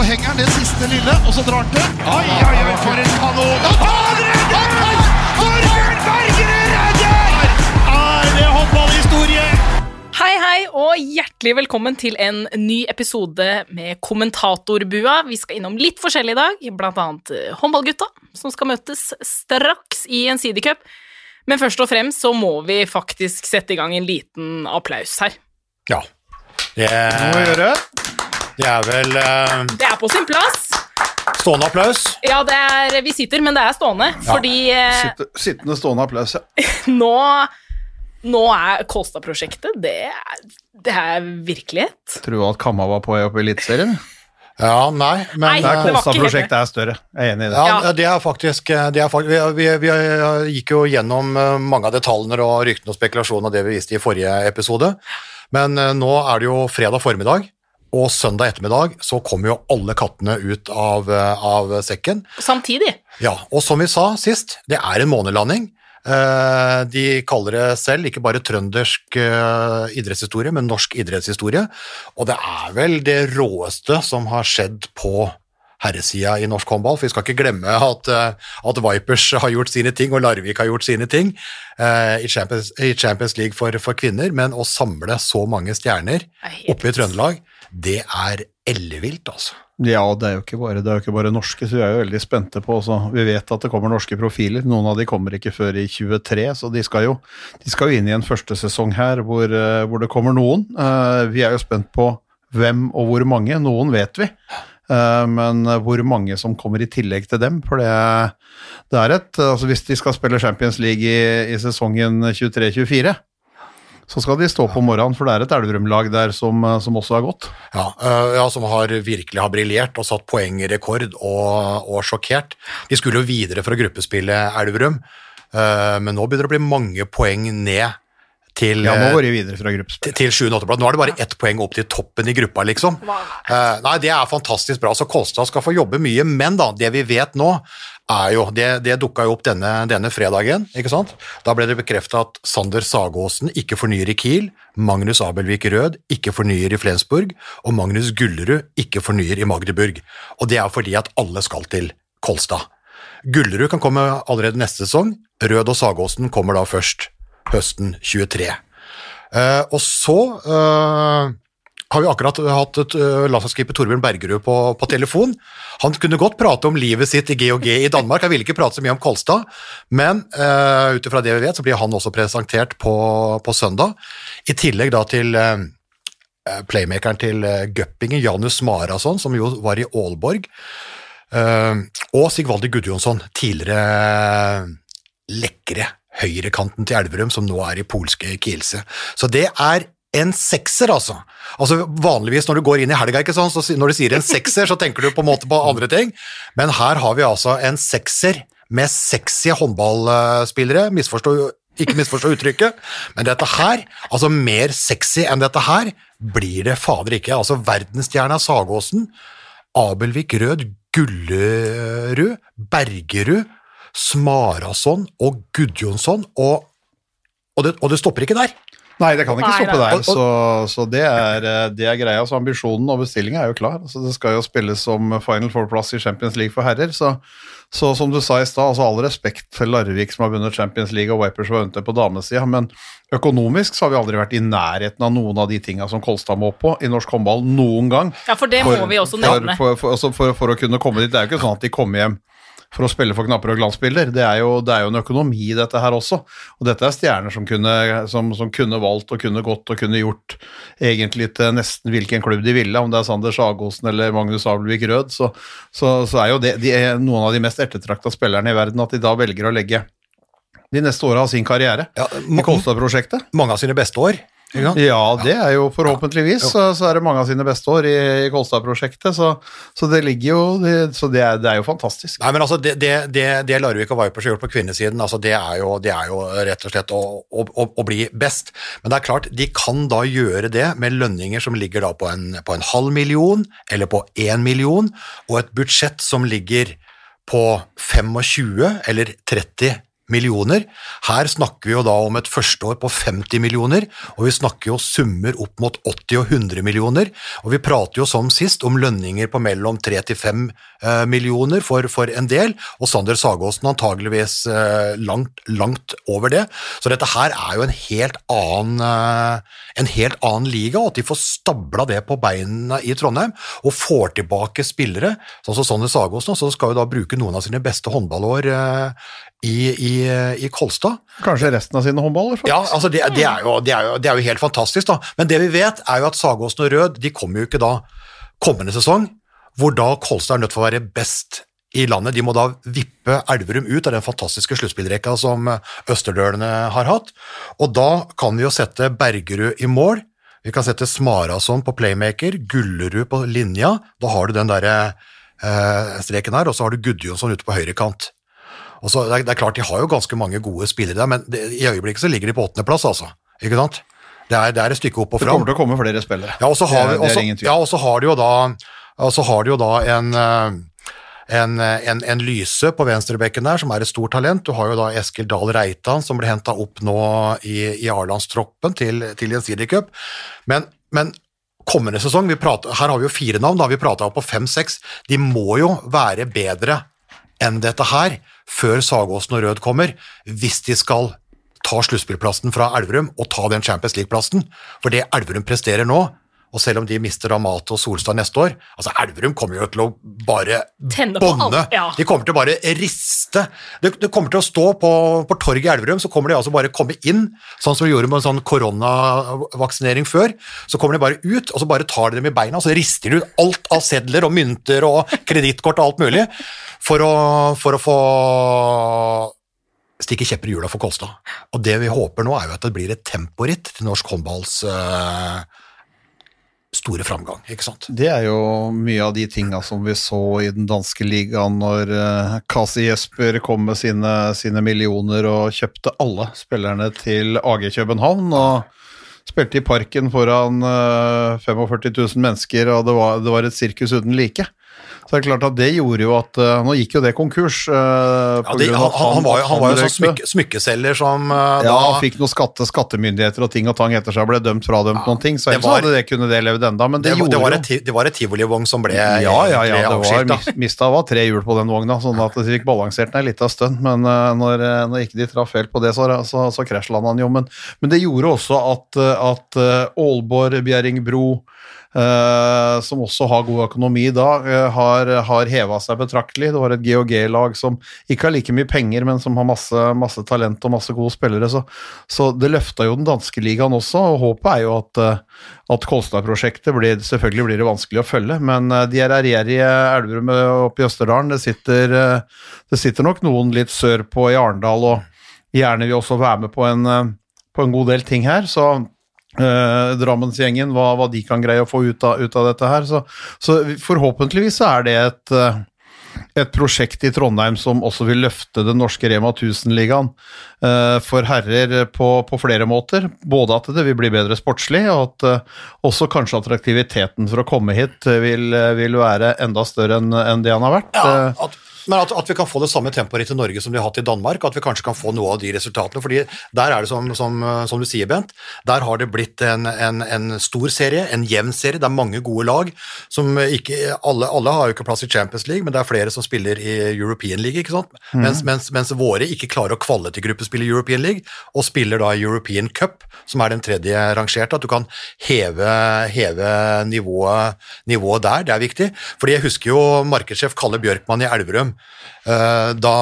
så henger han det siste lille, og så drar han til. Oi, oi, oi, for en kanon! Han redder! Torbjørn Bergerud redder! Er det håndballhistorie? Hei, hei, og hjertelig velkommen til en ny episode med Kommentatorbua. Vi skal innom litt forskjellig i dag, blant annet eh, håndballgutta, som skal møtes straks i en sidecup. Men først og fremst så må vi faktisk sette i gang en liten applaus her. Ja. Det, Må vi gjøre. Det er vel uh... Det er på sin plass. stående applaus. Ja, det er, vi sitter, men det er stående, fordi uh, Sitte, sittende stående applaus, ja. nå, nå er Kolstad-prosjektet det, det er virkelighet. Tror du at Kamma var på vei opp i Eliteserien? Ja, nei, men ikke Kolstad-prosjektet er større. Jeg er enig i det. Ja, Ja. det er faktisk, det er faktisk vi, vi, vi gikk jo gjennom eh, mange av detaljene og ryktene og spekulasjonene av det vi viste i forrige episode, men eh, nå er det jo fredag formiddag, og søndag ettermiddag så kommer jo alle kattene ut av, eh, av sekken. Samtidig. Ja, og som vi sa sist, det er en månelanding. Eh, De kaller det selv ikke bare trøndersk eh, idrettshistorie, men norsk idrettshistorie. Og det er vel det råeste som har skjedd på herresida i norsk håndball. For vi skal ikke glemme at, at Vipers har gjort sine ting, og Larvik har gjort sine ting eh, i Champions, i Champions League for, for kvinner. Men å samle så mange stjerner er oppe i Trøndelag, det er ellevilt, altså. Ja, det er jo ikke bare, jo ikke bare norske, så vi er jo veldig spente på også. Vi vet at det kommer norske profiler. Noen av de kommer ikke før i 23, så de skal jo, de skal jo inn i en første sesong her hvor, eh, hvor det kommer noen. Eh, Vi er jo spent på hvem og hvor mange. Noen vet vi. Eh, Men hvor mange som kommer i tillegg til dem, for det, det er et altså Hvis de skal spille Champions League i, i sesongen 23-24, så skal de stå på morgenen, for det er et Elverum-lag der som, eh, som også har gått. Ja, uh, ja, som har virkelig har briljert og satt poengrekord og, og sjokkert. De skulle jo videre fra gruppespillet Elverum, uh, men nå begynner det å bli mange poeng ned til, Ja, nå går de videre fra gruppespill. til 7. og 8. Nå er det bare ett poeng opp til toppen i gruppa, liksom. Eh, nei, det er fantastisk bra. Så Kolstad skal få jobbe mye, men da, det vi vet nå, er jo Det, det dukka jo opp denne, denne fredagen, ikke sant? Da ble det bekrefta at Sander Sagåsen ikke fornyer i Kiel, Magnus Abelvik Rød ikke fornyer i Flensburg, og Magnus Gullerud ikke fornyer i Magdeburg. Og det er fordi at alle skal til Kolstad. Gullerud kan komme allerede neste sesong, Rød og Sagåsen kommer da først høsten 23. Uh, og så eh, har vi akkurat hatt et uh, landslagskeeper Torbjørn Bergerud på, på telefon. Han kunne godt prate om livet sitt i GOG i Danmark, han ville ikke prate så mye om Kolstad, men uh, ut ifra det vi vet, så blir han også presentert på, på søndag. I tillegg da til uh, playmakeren til uh, Guppingen, Janus Marason, som jo var i Aalborg, uh, og Sigvaldi Gudjonsson, tidligere lekre høyrekanten til Elverum, som nå er i polske Kielse. Så det er en sekser, altså. Altså Vanligvis når du går inn i helga, ikke sant, så når du sier en sekser, så tenker du på en måte på andre ting, men her har vi altså en sekser med sexy håndballspillere. Misforstå, ikke misforstå uttrykket, men dette her, altså mer sexy enn dette her, blir det fader ikke. Altså verdensstjerna Sagåsen, Abelvik Rød, Gullerud, Bergerud, Smarason og Gudjonsson, og, og, det, og det stopper ikke der. Nei, det kan ikke Nei, stoppe der, så, så det, er, eh, det er greia. Så ambisjonen og bestillinga er jo klar. Altså, det skal jo spilles som Final Four-plass i Champions League for herrer, så, så som du sa i stad, altså all respekt til Larvik som har vunnet Champions League og Vipers som har vunnet det på damesida, men økonomisk så har vi aldri vært i nærheten av noen av de tinga som Kolstad må på i norsk håndball noen gang. Ja, for det må vi også nevne. For, for, for, altså for, for å kunne komme dit. Det er jo ikke sånn at de kommer hjem for å spille for knapper og glansbilder. Det er, jo, det er jo en økonomi i dette her også. Og dette er stjerner som kunne, som, som kunne valgt og kunne gått og kunne gjort egentlig til nesten hvilken klubb de ville, om det er Sander Sagosen eller Magnus Abelvik Rød, så, så, så er jo det de er noen av de mest ettertrakta spillerne i verden, at de da velger å legge de neste åra av sin karriere Ja, i Kolstad-prosjektet. Mange av sine beste år. Ja, det er jo forhåpentligvis. Så, så er det mange av sine beste år i, i Kolstad-prosjektet. Så, så det ligger jo det, Så det er, det er jo fantastisk. Nei, men altså, Det, det, det, det Larvik og Vipers har gjort på kvinnesiden, altså, det, er jo, det er jo rett og slett å, å, å, å bli best. Men det er klart, de kan da gjøre det med lønninger som ligger da på en, på en halv million, eller på én million, og et budsjett som ligger på 25 eller 30 millioner. Her snakker vi jo da om et førsteår på 50 millioner, og vi snakker jo summer opp mot 80 og 100 millioner. Og vi prater jo som sist om lønninger på mellom 3 til 5 eh, millioner for, for, en del, og Sander Sagåsen antageligvis eh, langt, langt over det. Så dette her er jo en helt annen, eh, en helt annen liga, og at de får stabla det på beina i Trondheim og får tilbake spillere, sånn som Sander Sagåsen, så skal jo da bruke noen av sine beste håndballår i, i, i, Kolstad. Kanskje resten av sine håndballer? Faktisk. Ja, altså det, det, er jo, det, er jo, det, er jo, helt fantastisk. da. Men det vi vet, er jo at Sagåsen og Rød de kommer jo ikke da kommende sesong, hvor da Kolstad er nødt til å være best i landet. De må da vippe Elverum ut av den fantastiske sluttspillrekka som Østerdølene har hatt. Og da kan vi jo sette Bergerud i mål. Vi kan sette Smarason på playmaker, Gullerud på linja. Da har du den derre eh, streken her, og så har du Gudjonsson ute på høyrekant. Så, det, er, det, er, klart, De har jo ganske mange gode spillere der, men det, i øyeblikket så ligger de på åttendeplass, altså. Ikke sant? Det er, det er, et stykke opp og fram. Det kommer til å komme flere spillere. Ja, og så har, ja, har, de jo da, har de jo da en, eh, en, en, en Lyse på venstrebekken der, som er et stort talent. Du har jo da Eskil Dahl Reitan, som ble henta opp nå i, i A-landstroppen til, til Gjensidig Cup. Men, men kommende sesong, prater, her har vi jo fire navn, da har vi prata på fem-seks, de må jo være bedre enn dette her før Sagåsen og Rød kommer, hvis de skal ta sluttspillplassen fra Elverum og ta den Champions League-plassen. For det Elverum presterer nå, og selv om de mister Amato og Solstad neste år altså Elverum kommer jo til å bare bånde. Ja. De kommer til å bare riste. Det, det kommer til å stå på, på torget i Elverum, så kommer de altså bare komme inn, sånn som vi gjorde med en sånn koronavaksinering før. Så kommer de bare ut, og så bare tar de dem i beina, og så rister de ut alt av sedler og mynter og kredittkort og alt mulig for å, for å få stikke kjepper i hjula for Kolstad. Og det vi håper nå, er jo at det blir et temporitt til norsk håndballs uh, store framgang, ikke sant. Det er jo mye av de tinga som vi så i den danske ligaen når uh, Kasi Jesper kom med sine, sine, millioner og kjøpte alle spillerne til AG København. og Spilte i parken foran uh, 45 000 mennesker, og det var, det var et sirkus uten like. Så det er klart at det gjorde jo at uh, Nå gikk jo det konkurs. Uh, ja, det, han, han, han, var jo, han var jo sånn smykke, smykkeselger som uh, Ja, da, fikk noen skatte, skattemyndigheter og ting og tang etter seg, ble dømt fradømt ja, noen ting. Så ellers hadde det kunne det levd enda, men det, det, det var, et, det var et tivolivogn som ble Ja, ja, ja. det var, mis, mista var tre hjul på den vogna, sånn at de fikk balansert den ei lita stund. Men når, når ikke de traff helt på det, så, så, så krasjlanda han jo. Men, men, det gjorde også at, at Aalborg, Bjerringbro Uh, som også har god økonomi da, uh, har, har heva seg betraktelig. Det var et GHG-lag som ikke har like mye penger, men som har masse, masse talent og masse gode spillere. Så, så det løfta jo den danske ligaen også, og håpet er jo at, uh, at Kolstad-prosjektet blir Selvfølgelig blir det vanskelig å følge, men de er ærgjerrige Elverum oppe i Østerdalen. Det sitter, det sitter nok noen litt sør på i Arendal, og gjerne vil også være med på en, på en god del ting her. så Uh, Drammensgjengen, hva, hva, de kan greie å få ut av, ut av dette her. Så, så, forhåpentligvis er det et, uh, et prosjekt i Trondheim som også vil løfte den norske Rema 1000-ligaen uh, for herrer på, på, flere måter. Både at det vil bli bedre sportslig, og at også kanskje attraktiviteten for å komme hit vil, vil være enda større enn en det han har vært. Ja, at men at, at, vi kan få det samme tempoet til Norge som de har hatt i Danmark, at vi kanskje kan få noe av de resultatene. fordi der er det som, som, som du sier, Bent, der har det blitt en, en, en, stor serie, en jevn serie. Det er mange gode lag. som ikke, alle, alle, har jo ikke plass i Champions League, men det er flere som spiller i European League. ikke sant? Mm. Mens, mens, mens, våre ikke klarer å kvalle til gruppespill i European League, og spiller da European Cup, som er den tredje rangerte. At du kan heve, heve nivået, nivået der, det er viktig. Fordi jeg husker jo markedssjef Kalle Bjørkmann i Elverum Eh, da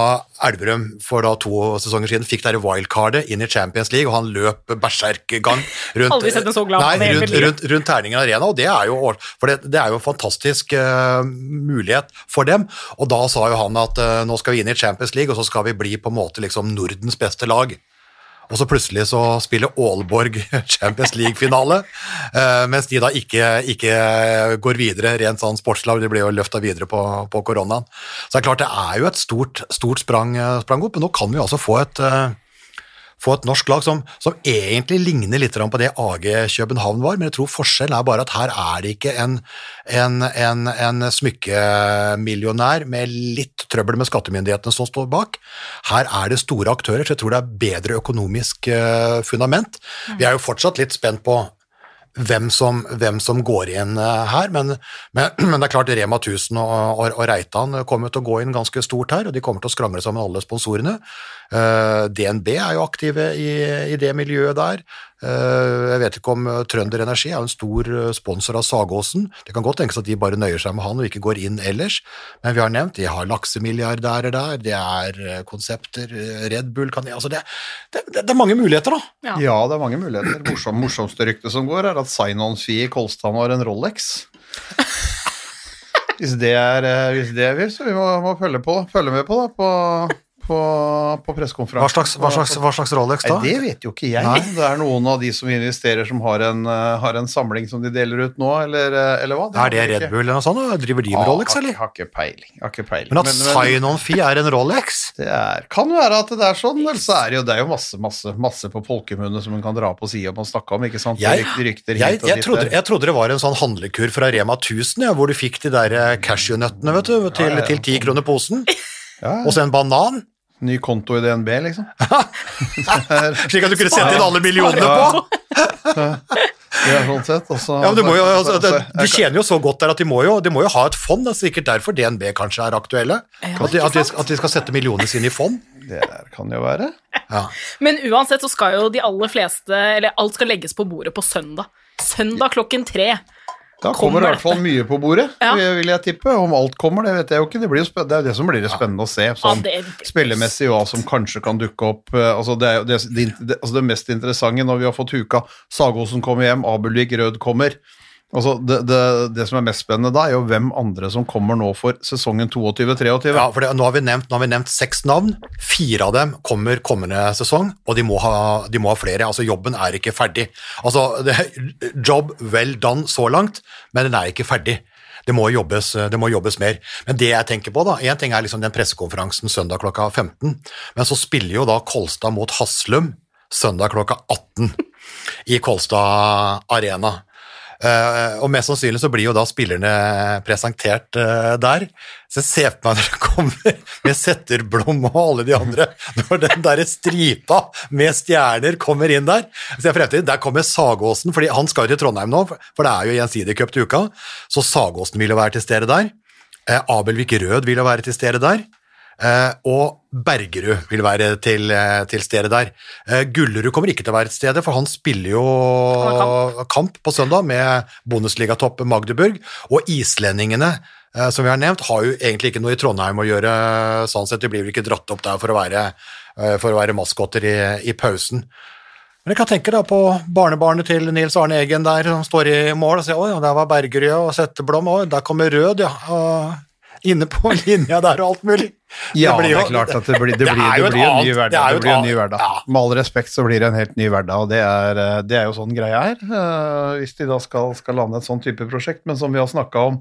Elverum for da to sesonger siden fikk der wildcardet inn i Champions League, og han løp berserkgang rundt, nei, rundt, rundt, rundt Terningen Arena, og det er jo, det, det er jo en fantastisk uh, mulighet for dem. Og da sa jo han at uh, nå skal vi inn i Champions League, og så skal vi bli på en måte liksom Nordens beste lag. Og så plutselig så spiller Aalborg Champions League-finale, eh, mens de da ikke, ikke, går videre rent sånn sportslag, de blir jo løfta videre på, på, koronaen. Så det er klart det er jo et stort, stort sprang, sprang, opp, men nå kan vi altså få et, eh, få et norsk lag som, som egentlig ligner litt på det AG København var, men jeg tror forskjellen er bare at her er det ikke en, en, en, en smykkemillionær med litt trøbbel med skattemyndighetene som står bak. Her er det store aktører, så jeg tror det er bedre økonomisk eh, fundament. Vi er jo fortsatt litt spent på hvem som, hvem som, går inn eh, her, men, men, men, det er klart Rema 1000 og, og, og Reitan kommer til å gå inn ganske stort her, og de kommer til å skrangle sammen alle sponsorene. Eh, DNB er jo aktive i, i det miljøet der. Uh, jeg vet ikke om Trønder Energi er en stor sponsor av Sagåsen. Det kan godt tenkes at de bare nøyer seg med han og ikke går inn ellers, men vi har nevnt de har laksemilliardærer der, det er konsepter, Red Bull kan altså det, det, det, er mange muligheter, da. Ja. ja, det er mange muligheter. Morsom, morsomste rykte som går, er at sign-on-fee i Kolstad har en Rolex. Hvis det er hvis det er vi, så vi må, må følge, på, følge med på, da, på på, på pressekonferansen. Hva, slags, hva, slags, hva slags, Rolex da? Nei, det vet jo ikke jeg. Nei. Det er noen av de som investerer som har en, uh, har en samling som de deler ut nå, eller, uh, eller hva? Det er det Red Bull eller noe sånt? Driver de med ah, Rolex, eller? Har ikke peiling. Har ikke peiling. Men at sign-on-fee er en Rolex? Det er, kan være at det er sånn, eller så er det jo, det er jo masse, masse, masse på folkemunne som man kan dra på sida og snakke om, ikke sant? Jeg, rykter, jeg, jeg, trodde, jeg, trodde, det var en sånn handlekur fra Rema 1000, ja, hvor du fikk de der eh, cashewnøttene, vet du, til ti kroner posen. Ja. Og så en banan. Ny konto i DNB, liksom. Slik at du kunne sette inn alle millionene på! ja, sånn sett. Også, ja, men du, jo, altså, det, de tjener jo så godt der at de må jo, de må jo ha et fond. Det er sikkert derfor DNB kanskje er aktuelle. At de, at, de, at de, skal sette millionene sine i fond. Det kan jo være. Ja. Men uansett så skal jo de aller fleste Eller alt skal legges på bordet på søndag. Søndag klokken tre. Da kommer, det i hvert fall mye på bordet, ja. vil jeg tippe. Om alt kommer, det vet jeg jo ikke. Det, det er jo det som blir det spennende å se. Sånn ja, spillemessig hva som kanskje kan dukke opp. Eh, altså det, det, altså det, mest interessante når vi har fått huka Sagosen kommer hjem, Abelvik Rød kommer. Altså, det, det, det, som er mest spennende da, er jo hvem andre som kommer nå for sesongen 22-23. Ja, for nå har, nevnt, nå har vi nevnt seks navn. Fire av dem kommer kommende sesong, og de må ha, de må ha flere. Altså, jobben er ikke ferdig. Altså, det, job well done så langt, men den er ikke ferdig. Det må, jobbes, det må jobbes mer. Men det jeg tenker på, da, én ting er liksom den pressekonferansen søndag klokka 15, men så spiller jo da Kolstad mot Haslum søndag klokka 18 i Kolstad Arena. Uh, og mest sannsynlig så blir jo da spillerne presentert uh, der. Så jeg ser på meg når det kommer med Setterblom og alle de andre, når den der stripa med stjerner kommer inn der. Så jeg fremtiden, Der kommer Sagåsen, fordi han skal jo til Trondheim nå, for det er jo gjensidig cup til uka. Så Sagåsen vil jo være til stede der. Uh, Abelvik Rød vil jo være til stede der. Uh, og Bergerud vil være til, uh, til stede der. Uh, Gullerud kommer ikke til å være til stede, for han spiller jo kamp. kamp. på søndag med Bundesligatopp Magdeburg. Og islendingene, som vi har nevnt, har jo egentlig ikke noe i Trondheim å gjøre. sånn sett, De blir vel ikke dratt opp der for å være, for å være maskotter i, i, pausen. Men jeg kan tenke da på barnebarnet til Nils Arne Eggen der som står i mål og sier oi, der var Bergerud og Setteblom, og der kommer Rød, ja. Og inne på linja der og alt mulig. Ja, det, jo, det er klart at det blir, det blir, det blir en ny hverdag. Det, blir en ny hverdag. Ja. Med all respekt så blir det en helt ny hverdag, og det er, eh, det er jo sånn greia er. Uh, hvis de da skal, skal lande et sånn type prosjekt. Men som vi har snakka om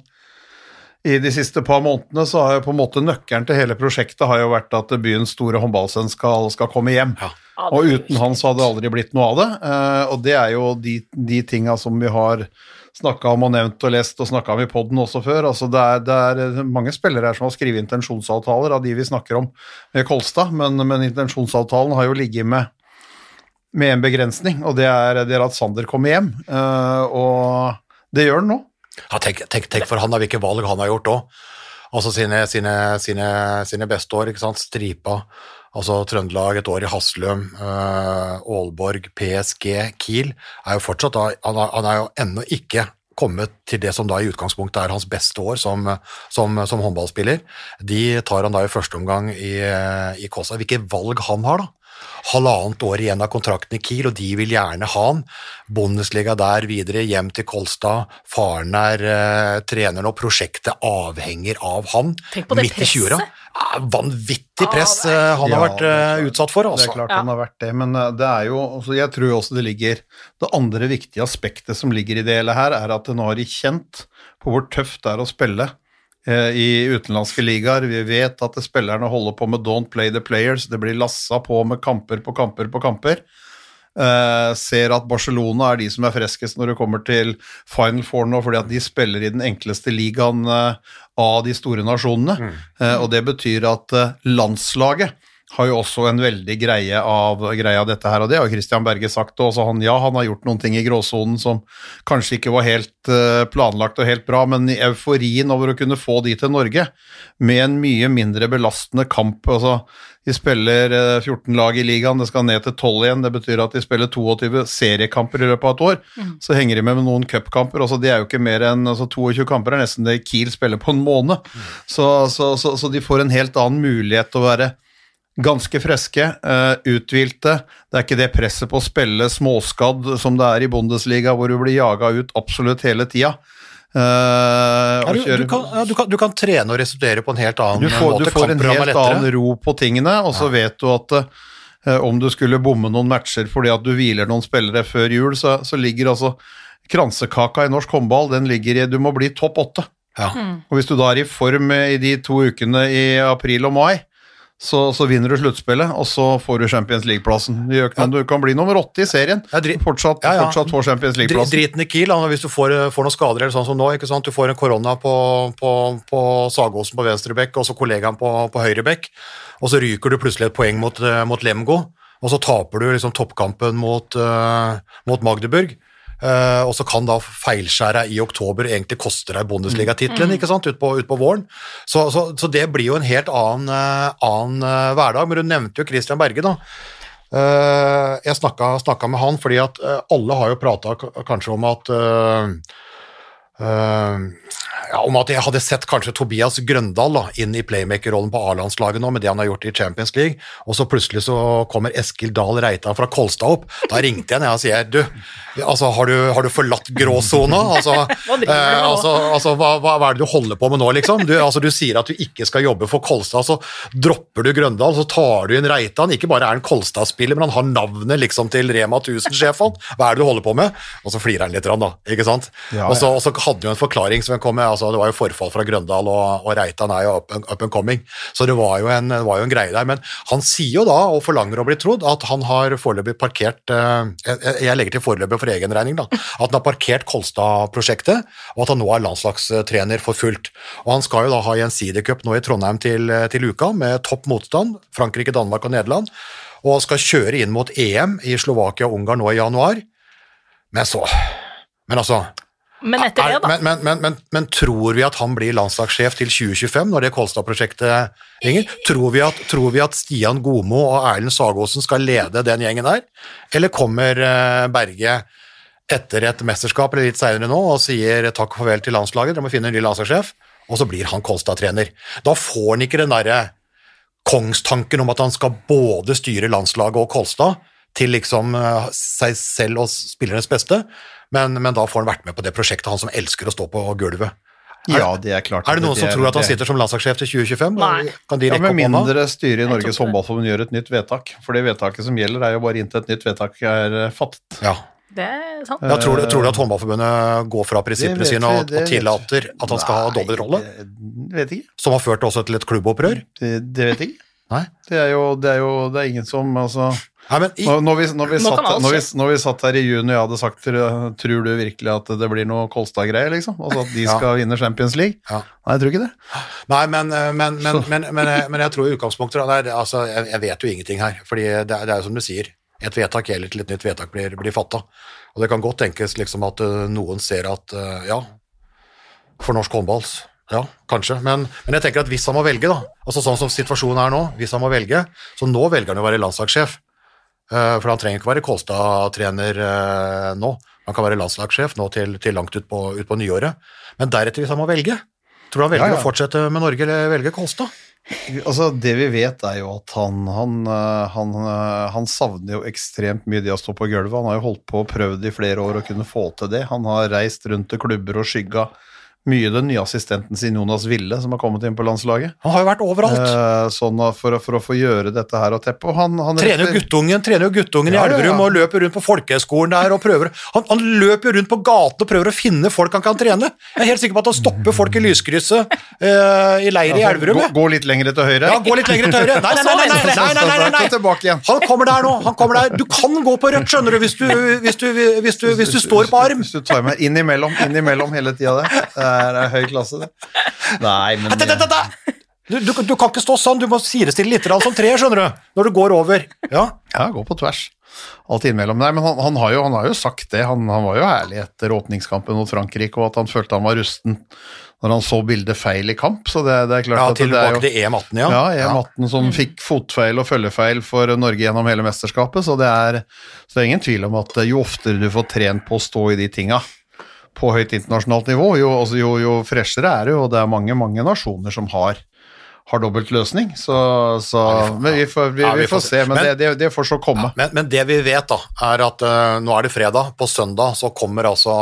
i de siste par månedene, så har jo på en måte nøkkelen til hele prosjektet har jo vært at byens store håndballsønn skal, skal, komme hjem. Ja. Og uten han så hadde det aldri blitt noe av det. Uh, og det er jo de, de tinga som vi har snakka om og nevnt og lest og snakka om i poden også før. Altså det, er, det, er, mange spillere her som har skrevet intensjonsavtaler av de vi snakker om med Kolstad, men, men intensjonsavtalen har jo ligget med, med en begrensning, og det er, det er at Sander kommer hjem. Uh, og det gjør han nå. Ja, tenk, tenk, tenk, for han da, hvilke valg han har gjort òg. Altså sine, sine, sine, sine beste år, ikke sant. Stripa. Altså Trøndelag, et år i Haslum, uh, Aalborg, PSG, Kiel er jo fortsatt da, han, han er jo ennå ikke kommet til det som da i utgangspunktet er hans beste år som, som, som håndballspiller. De tar han da i første omgang i, i Kosa. Hvilke valg han har, da? Halvannet år igjen av kontrakten i Kiel, og de vil gjerne ha han. Bundesliga der, videre hjem til Kolstad. Faren er uh, trener nå, prosjektet avhenger av han. Tenk på det midt presset. i 20-åra. Ja, vanvittig press uh, han ja, har vært uh, utsatt for. Altså. Det er klart ja. han har vært det, men det er jo altså, Jeg tror også det ligger Det andre viktige aspektet som ligger i det hele her, er at nå har de kjent på hvor tøft det er å spille eh, i utenlandske ligaer. Vi vet at spillerne holder på med don't play the players. Det blir lassa på med kamper på kamper på kamper. Eh, ser at Barcelona er de som er freskest når det kommer til Final Four nå, fordi at de spiller i den enkleste ligaen eh, av de store nasjonene. Eh, og det betyr at eh, landslaget har jo også en veldig greie av, greie av dette her, og det har Christian Berge sagt også. Han, ja, han har gjort noen ting i gråsonen som kanskje ikke var helt eh, planlagt og helt bra, men euforien over å kunne få de til Norge, med en mye mindre belastende kamp altså de spiller eh, 14 lag i ligaen, det skal ned til 12 igjen. Det betyr at de spiller 22 seriekamper i løpet av et år. Så henger de med med noen cupkamper. Altså, det er jo ikke mer enn altså, 22 kamper er nesten det Kiel spiller på en måned. Så, så, så, så de får en helt annen mulighet til å være ganske friske, eh, uthvilte. Det er ikke det presset på å spille småskadd som det er i Bundesliga, hvor du blir jaga ut absolutt hele tida. Uh, du, du, kan, ja, du, kan, du kan trene og restituere på en helt annen du får, måte. du får en helt annen ro på tingene, og så vet du at uh, om du skulle bomme noen matcher fordi at du hviler noen spillere før jul, så, så ligger altså kransekaka i norsk håndball, den ligger i Du må bli topp åtte. Ja. Og hvis du da er i form i de to ukene i april og mai, så, så vinner du sluttspillet, og så får du Champions League-plassen. Gjør Du kan bli nummer åtte i serien. Ja, Fortsatt, Ja, ja. fortsatt får Champions League-plassen. Driten i Kiel, hvis du får, får noen skader eller sånn som nå, ikke sant? du får en korona på, på, på Sagåsen på venstre bekk, og så kollegaen på, på høyre bekk, og så ryker du plutselig et poeng mot, mot Lemgo, og så taper du liksom toppkampen mot, uh, mot Magdeburg. Eh, og så kan da feilskjæra i oktober egentlig koste deg Bundesliga-tittelen mm. utpå ut på våren. Så, så, så det blir jo en helt annen, eh, annen eh, hverdag. Men du nevnte jo Christian Berge, da. Jeg snakka, snakka med han fordi at alle har jo prata kanskje om at eh, ja, om at jeg hadde sett kanskje Tobias Grøndal da, inn i playmaker-rollen på A-landslaget nå, med det han har gjort i Champions League, og så plutselig så kommer Eskil Dahl Reitan fra Kolstad opp. Da ringte jeg ned og sier du, altså, har du, har du forlatt gråsona? Altså, nå? altså, altså hva, hva, er det du holder på med nå, liksom? Du, altså, du sier at du ikke skal jobbe for Kolstad, så dropper du Grøndal, så tar du inn Reitan. Ikke bare er han Kolstad-spiller, men han har navnet liksom til Rema 1000-sjefen. Hva er det du holder på med? Og så flirer han litt, da, ikke sant? Ja, og, så, og så hadde jo en forklaring som kom med, altså det var jo forfall fra Grøndal, og, og Reitan er jo up, up and coming, så det var, jo en, var jo en greie der. Men han sier jo da, og forlanger å bli trodd, at han har foreløpig parkert eh, jeg, jeg legger til foreløpig for egen regning, da, at han har parkert Kolstad-prosjektet, og at han nå er landslagstrener for fullt. Og han skal jo da ha gjensidig-cup nå i Trondheim til, til uka, med topp motstand, Frankrike, Danmark og Nederland, og skal kjøre inn mot EM i Slovakia og Ungarn nå i januar. Men så Men altså Men etter det, er- da. Men, men, men, men, men tror vi at han blir landslagssjef til 2025, når det Kolstad-prosjektet ringer? Tror vi, at, tror vi at Stian Gomo og Erlend Sagåsen skal lede den gjengen der? Eller kommer eh, Berge etter et mesterskap eller litt senere nå og sier takk og farvel til landslaget, dere må finne en ny landslagssjef, og så blir han Kolstad-trener. Da får han ikke den derre kongstanken om at han skal både styre landslaget og Kolstad til liksom eh, seg selv og spillernes beste, men, men da får han vært med på det prosjektet, han som elsker å stå på gulvet. Ja, det er klart. Er det noen som tror at han det- sitter som landslagssjef til 2025? Nei. Kan de Ja, rekke Med opp hånda? mindre styret i Norges det. håndballforbund gjør et nytt vedtak. For det vedtaket som gjelder, er jo bare inntil et nytt vedtak er eh, fattet. Ja. Det er sant. Ja, tror, du, tror du at Håndballforbundet går fra prinsippene sine og, det og tillater at han skal ha dobbeltrolle? det- Vet ikke. Som har ført også til et klubbopprør? Det, det vet jeg ikke. Nei? Det er jo, det er jo det er ingen som altså Nei, men i, Når, vi, når, vi satt, når, vi, når vi satt her i juni og jeg hadde sagt tror tror du virkelig at det blir noe Kolstad-greier, liksom? Altså at de Ja. skal vinne Champions League? Ja. Nei, jeg tror ikke det. Nei, men, eh, men, men, men, men, jeg- men jeg tror i utgangspunktet da, det er, altså, jeg, jeg vet jo ingenting her. fordi det er, det er jo som du sier, et vedtak gjelder til et nytt vedtak blir, blir fatta. Og det kan godt tenkes liksom at eh, noen ser at eh, ja, for norsk håndball ja, kanskje, men, men jeg tenker at hvis han må velge, da, altså sånn som situasjonen er nå, hvis han må velge, så nå velger han å være landslagssjef. Eh, For han trenger ikke være Kolstad-trener eh, nå, han kan være landslagssjef nå til, til langt utpå ut på nyåret. Men deretter, hvis han må velge, tror du han velger Ja, ja. å fortsette med Norge eller velge Kolstad? Altså, Det vi vet, er jo at han, han, øh, han, han savner jo ekstremt mye det å stå på gulvet. Han har jo holdt på og prøvd i flere år å kunne få til det. Han har reist rundt til klubber og skygga mye den nye assistenten sin, Jonas Ville, som har kommet inn på landslaget. Han har jo vært overalt! Eh, sånn for, for, å få gjøre dette her og teppe. Han, han trener jo guttungen, trener jo guttungen ja, i Elverum ja, ja. og løper rundt på folkehøgskolen der og prøver han, han løper rundt på gaten og prøver å finne folk han kan trene! Jeg er helt sikker på at han stopper folk i lyskrysset eh, i leir i Elverum. Gå, gå, litt lenger til høyre? Ja, gå litt lenger til høyre! Nei, nei, nei! nei, nei, nei, nei, nei. Han kommer der nå! Han kommer der. Du kan gå på rødt, skjønner du, hvis du, hvis du, hvis du, hvis du står på arm! Hvis du tar meg innimellom, innimellom hele tida det. Eh, er høy klasse, det. Nei, men da, da, da. Du, du, du kan ikke stå sånn, du må sidestille litt som tre, skjønner du, når du går over. Ja, Ja, gå på tvers. Alt innimellom. Nei, men han, han, har jo, han har jo sagt det. Han, han var jo ærlig etter åpningskampen mot Frankrike, og at han følte han var rusten når han så bildet feil i kamp. Så det, det er klart ja at det er jo til EM18, ja. Ja, EM18 som fikk fotfeil og følgefeil for Norge gjennom hele mesterskapet, så det er, så det er ingen tvil om at jo oftere du får trent på å stå i de tinga på høyt internasjonalt nivå, jo, altså jo, jo freshere er det jo, og det er mange, mange nasjoner som har har dobbelt løsning, så, så Men vi får, vi, Ja, vi vi får se. men, Men- det, det, det får så komme. Men, men det vi vet, da, er at uh, nå er det fredag. På søndag så kommer altså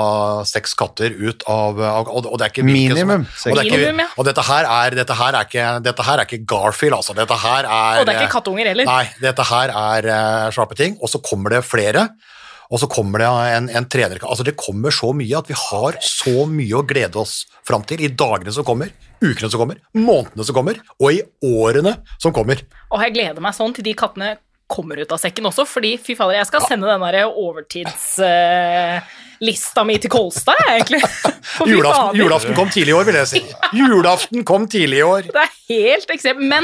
seks katter ut av, av og, og det er ikke Minimum. som- Og, det er ikke, og dette her er, dette her er ikke, dette her er ikke Garfield, altså. Dette her er Og det er ikke kattunger heller. Nei, dette her er uh, slappe ting. Og så kommer det flere. Og så kommer det en, en trener Altså, det kommer så mye at vi har så mye å glede oss fram til i dagene som kommer, ukene som kommer, månedene som kommer, og i årene som kommer. Og jeg gleder meg sånn til de kattene kommer ut av sekken også, fordi fy fader, jeg skal sende den der overtidslista mi til Kolstad, jeg, egentlig. Julaften, julaften kom tidlig i år, vil jeg si. Julaften kom tidlig i år. Det er helt ekstremt. Men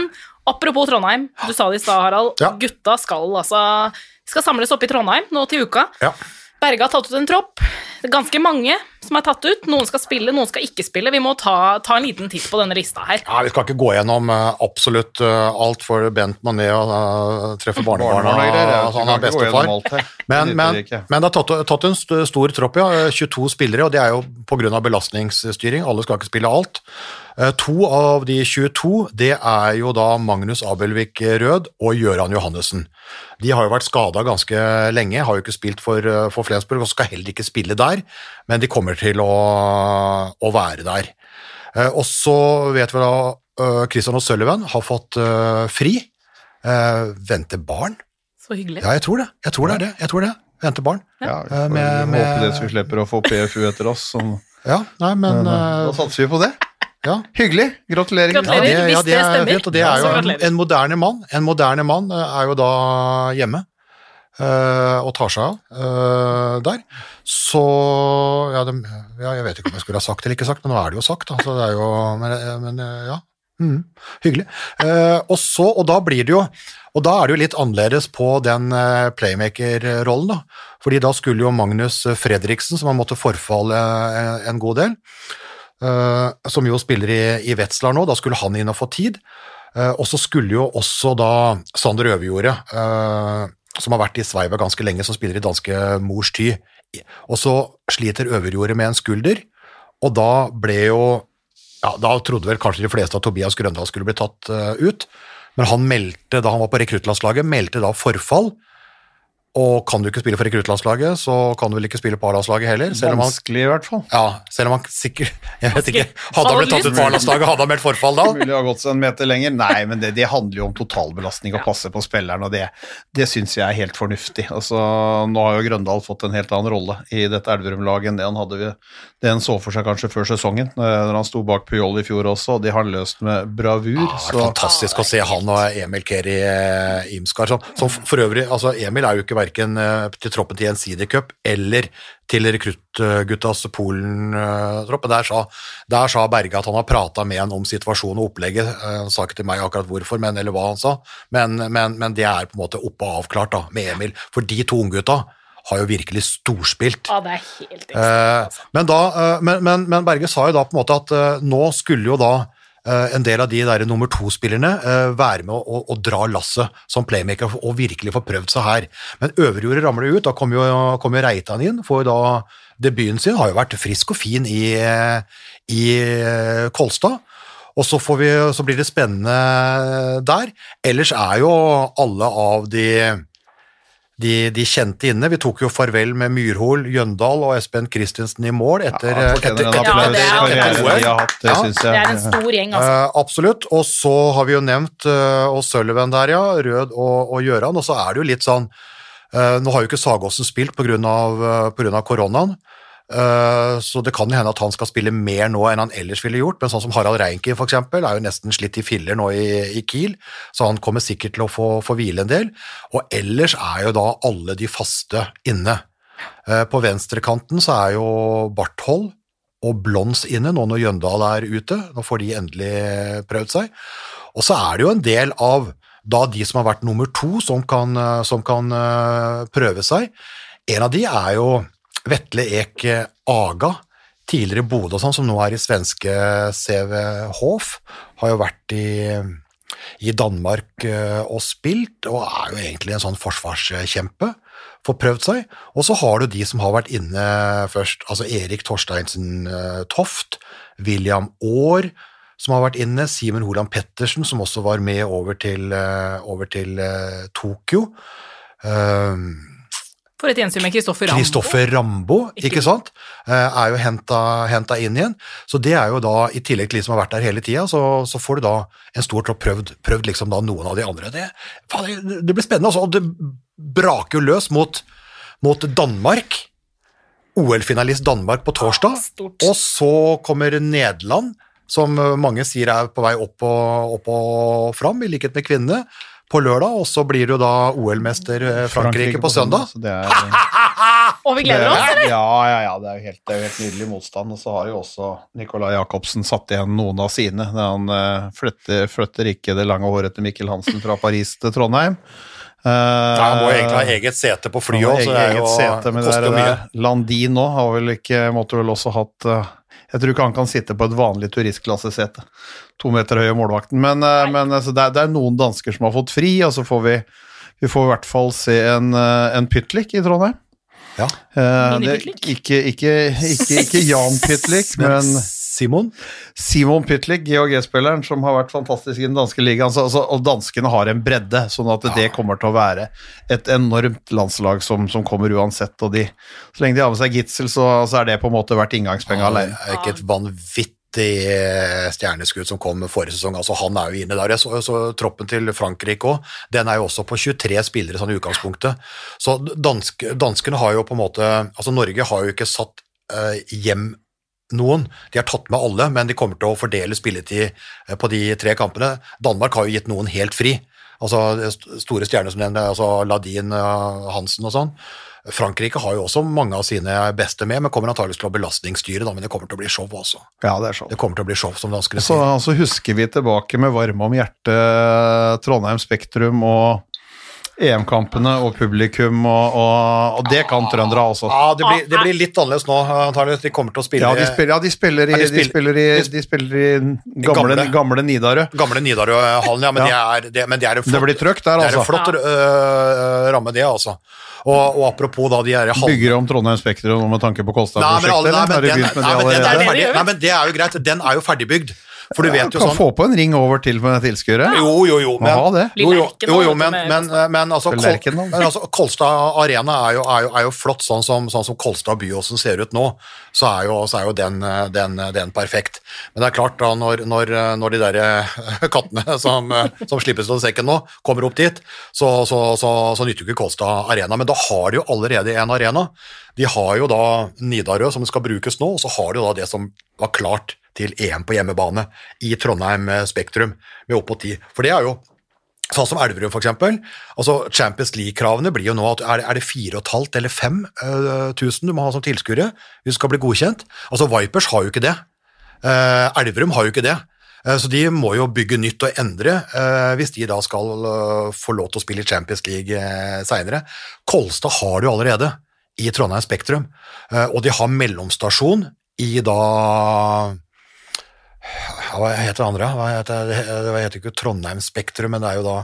apropos Trondheim, du sa det i stad, Harald. Ja. Gutta skal altså skal samles opp i Trondheim nå til uka. Ja. Berge har tatt ut en tropp. Det er ganske mange som er tatt ut. Noen skal spille, noen skal ikke spille. Vi må ta, ta en liten titt på denne lista her. Ja, Vi skal ikke gå gjennom eh, absolutt uh, alt for Bent Mané og uh, treffe barnebarna. Og altså, han er bestefar. Men, men, men det er tatt, tatt en stor tropp, ja. eh, 22 spillere, og det er jo pga. belastningsstyring. Alle skal ikke spille alt. Eh, To av de 22 det er jo da Magnus Abelvik Rød og Gøran Johannessen. De har jo vært skada ganske lenge, har jo ikke spilt for, eh, for Flensburg og skal heller ikke spille der, men de kommer til å, å være der. Eh, Og så vet vi da eh, Christian og Sullivan har fått eh, fri. Eh, Venter barn? Så hyggelig. Ja, jeg tror det. Jeg tror det er det. Jeg tror det. Venter barn. Ja, vi får med- med- håpe det så vi slipper å få PFU etter oss. Som, Ja, nei, men da satser vi på det. ja. Hyggelig. Gratulerer. Ja, Gratulerer. det, hvis ja, det det er stemmer. fint, og det er jo en, en moderne mann. En moderne mann er jo da hjemme og tar seg av eh, der. Så ja, det, ja, jeg vet ikke om jeg skulle ha sagt eller ikke sagt, men nå er det jo sagt. Da, det er jo, men, eh, men eh, ja, Mm, hyggelig. Eh, og så, og da blir det jo og da er det jo litt annerledes på den eh, playmaker-rollen, da. Fordi da skulle jo Magnus Fredriksen, som har måttet forfalle eh, en god del, eh, som jo spiller i, i Wetzlar nå, da skulle han inn og få tid. Eh, og så skulle jo også da Sander Øverjordet, eh, som har vært i Sveiva ganske lenge, som spiller i danske Mors Ty, og så sliter Øverjordet med en skulder, og da ble jo ja, Da trodde vel kanskje de fleste at Tobias Grøndal skulle bli tatt uh, ut, men han meldte, da han var på rekruttlandslaget, meldte da forfall. Og kan du ikke spille for rekruttlandslaget, så kan du vel ikke spille på A-landslaget heller. Selv om han, Vanskelig, i hvert fall. ja, selv om han sikkert Jeg vet ikke. Hadde han blitt tatt ut på A-landslaget, hadde han meldt forfall da? Mulig å ha gått seg en meter lenger. Nei, men det, det handler jo om totalbelastning og passe på spilleren, og det, det syns jeg er helt fornuftig. Altså, nå har jo Grøndal fått en helt annen rolle i dette Elverum-laget enn det han hadde ved, det han så for seg kanskje før sesongen, eh, når han sto bak Puyol i fjor også, og det har løst med bravur. Ja, det er så fantastisk å se han og Emil Keri eh, Imskar. Som, som for øvrig, altså Emil er jo ikke verken eh, til troppen til Gjensidig Cup eller til rekruttguttas Polen-tropp. Der, sa- der sa Berge at han har prata med han om situasjonen og opplegget. Han sa ikke til meg akkurat hvorfor, men, eller hva han sa, men, men, men det er på en måte oppe og avklart da, med Emil. For de to unggutta har jo virkelig storspilt. Ja, det er helt ekstremt. Eh, Altså. men, da, eh, men, men, men Berge sa jo da på en måte at nå skulle jo da en del av de der nummer to-spillerne eh, være med å, å, dra lasset som playmaker og virkelig få prøvd seg her. Men Øverjordet ramler ut, da kommer jo, kom jo Reitan inn, får jo da debuten sin, har jo vært frisk og fin i, i eh, Kolstad. Og så, vi, så blir det spennende der. Ellers er jo alle av de de, de kjente inne. Vi tok jo farvel med Myrhol, Jøndal og Espen Christensen i mål etter, Ja, etter, en etter, Ja, det er- det, hatt, det Ja. syns Det er en stor gjeng, altså. Uh, absolutt. Og så har vi jo nevnt uh, og Sullivan der, ja. Rød og, og Gjøran. Og så er det jo litt sånn uh, Nå har jo ikke Sagåsen spilt pga. Uh, koronaen. Eh, så det kan hende at han skal spille mer nå enn han ellers ville gjort, men sånn som Harald Reinke eksempel, er jo nesten slitt i filler nå i, i Kiel, så han kommer sikkert til å få, få hvile en del. Og ellers er jo da alle de faste inne. Eh, på venstrekanten så er jo Barthold og Blons inne nå når Jøndal er ute. Nå får de endelig prøvd seg. Og så er det jo en del av da de som har vært nummer to, som kan, eh, som kan prøve seg. En av de er jo Vetle Ek Aga, tidligere Bodø og sånn, som nå er i svenske CV Hof. Har jo vært i, i Danmark eh, og spilt, og er jo egentlig en sånn forsvarskjempe. Får prøvd seg. Og så har du de som har vært inne først, altså Erik Torsteinsen eh, Toft, William Aar, som har vært inne, Simen Holand Pettersen, som også var med over til, eh, over til Tokyo. Um, For et gjensyn med Kristoffer Rambo. Kristoffer Rambo, ikke, sant, Eh, er jo henta inn igjen. Så det er jo da, i tillegg til de som har vært der hele tida, så, så får du da en stor tropp prøvd, prøvd liksom da noen av de andre. Det, det- blir spennende, altså. Og det braker jo løs mot, mot Danmark. OL-finalist Danmark på torsdag. Ja, Og så kommer Nederland, som mange sier er på vei opp og, opp og fram, i likhet med kvinnene, på lørdag. Og så blir du da OL-mester eh, Frankrike, på søndag. så det er, Og vi gleder oss, er- eller? Ja, ja, ja. Det er jo helt, er helt nydelig motstand. Og så har jo også Nicolai Jacobsen satt igjen noen av sine. Han uh, flytter, flytter ikke det lange håret til Mikkel Hansen fra Paris til Trondheim. Uh, Nei, han må jo egentlig ha eget sete på flyet òg, så det er eget jo, sete, men det koster er jo mye. Landin nå har vel ikke, måtte vel også hatt eh, Jeg tror ikke han kan sitte på et vanlig turistklassesete. To meter høye målvakten. Men, eh, men altså, det, er, det er noen dansker som har fått fri, og så får vi vi får i hvert fall se en, eh, en Pytlik i Trondheim. Ja. Uh, det, ikke, ikke, ikke, ikke Jan Pytlik, men Simon? Simon Pytlik, GHG-spilleren, som har vært fantastisk i den danske ligaen. Altså, og danskene har en bredde, sånn at det kommer til å være et enormt landslag som, som kommer uansett. Og de, så lenge de har med seg Gitzel, så, så er det på en måte vært inngangspenga Det alene. er ikke et vanvittig eh, stjerneskudd som kom forrige sesong. altså Han er jo inne der. Så, så troppen til Frankrike òg, den er jo også på 23 spillere sånn i utgangspunktet. Så dansk, danskene har jo på en måte Altså Norge har jo ikke satt eh, hjem noen. De har tatt med alle, men de kommer til å fordele spilletid eh, på de tre kampene. Danmark har jo gitt noen helt fri. Altså store stjerner som den, altså Ladin, eh, Hansen og sånn. Frankrike har jo også mange av sine beste med, men kommer antakeligvis til å belastningsstyre, da, men det kommer til å bli show også. Ja, det er show. Det kommer til å bli show, som danskene sier. så husker vi tilbake med varme om hjertet Trondheim Spektrum og EM-kampene og publikum, og, og, og det kan trøndere, også. Ja, det blir, det blir litt annerledes nå, antakeligvis. De kommer til å spille Ja, de spiller, ja, de spiller i, de spiller, de spiller- de spiller i gamle, gamle. gamle Nidarød. gamle Nidarøhallen, ja, men, Ja. Det, er, det, men det er en flott, Det blir trøkk der, det er en altså. flott øh, ramme, det, altså. Og, og apropos da de halvene Bygger om Trondheim Spektrum med tanke på Nei, Kolstad-prosjektet, nei, men nei, den- nei, men den de gjør. Nei, men det er jo greit, den er jo ferdigbygd. For du Ja, vet jo kan sånn få på en ring over til med tilskuere. Jo, jo, jo, men, ha det. Blir jo, jo, jo, jo men, men, men, altså, Kol, Lerken men altså Kolstad Arena er jo, er, jo, er jo flott, sånn som, sånn som Kolstad Byåsen ser ut nå, så er jo, så er jo den, den, den perfekt. Men det er klart, da, når, når, når de der eh, kattene som, som slippes ut av sekken nå, kommer opp dit, så, så, så, så nytter jo ikke Kolstad Arena. Men da har de jo allerede en arena. De har jo da Nidarø, som skal brukes nå, og så har de jo da det som var klart til EM på hjemmebane i Trondheim eh, Spektrum med opp mot ti. For det er jo Sånn som Elverum, eksempel. Altså, Champions League-kravene blir jo nå at er det, er det 4500 eller 5000 du må ha som tilskuere hvis du skal bli godkjent? Altså, Vipers har jo ikke det. Uh, Elverum har jo ikke det. Eh, Så de må jo bygge nytt og endre eh, hvis de da skal eh, få lov til å spille i Champions League eh, seinere. Kolstad har jo allerede i Trondheim Spektrum, eh, og de har mellomstasjon i da Hva heter det andre? Hva heter, det heter ikke Trondheim Spektrum, men det er jo da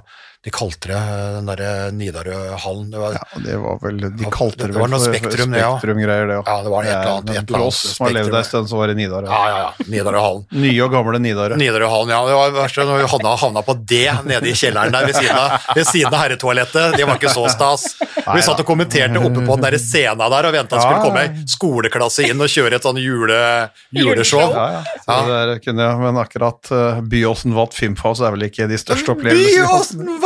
De kalte det eh, den derre Nidarøhallen. Det var, ja. Ja, det var vel De kalte det det var noe Spektrum, det, ja. Spektrum-greier, det. Ja, det var et eller annet- Men et eller For annet oss som har levd Spektrum, en stund, så var det Nidarø. ja, ja. ja. Nidarøhallen. Nye og gamle Nidarø. Nidarøhallen, ja. Det var det verste når vi havna, havna på det nede i kjelleren der ved siden av, ved siden av herretoalettet. Det var ikke så stas. Vi satt og kommenterte oppe på den der scena der og venta at det skulle komme ei skoleklasse inn og kjøre et sånn jule, juleshow. Ja, ja. Så det der kunne jeg, men akkurat uh, Byåsen Vatt Filmfaus er vel ikke de største opplevelsene.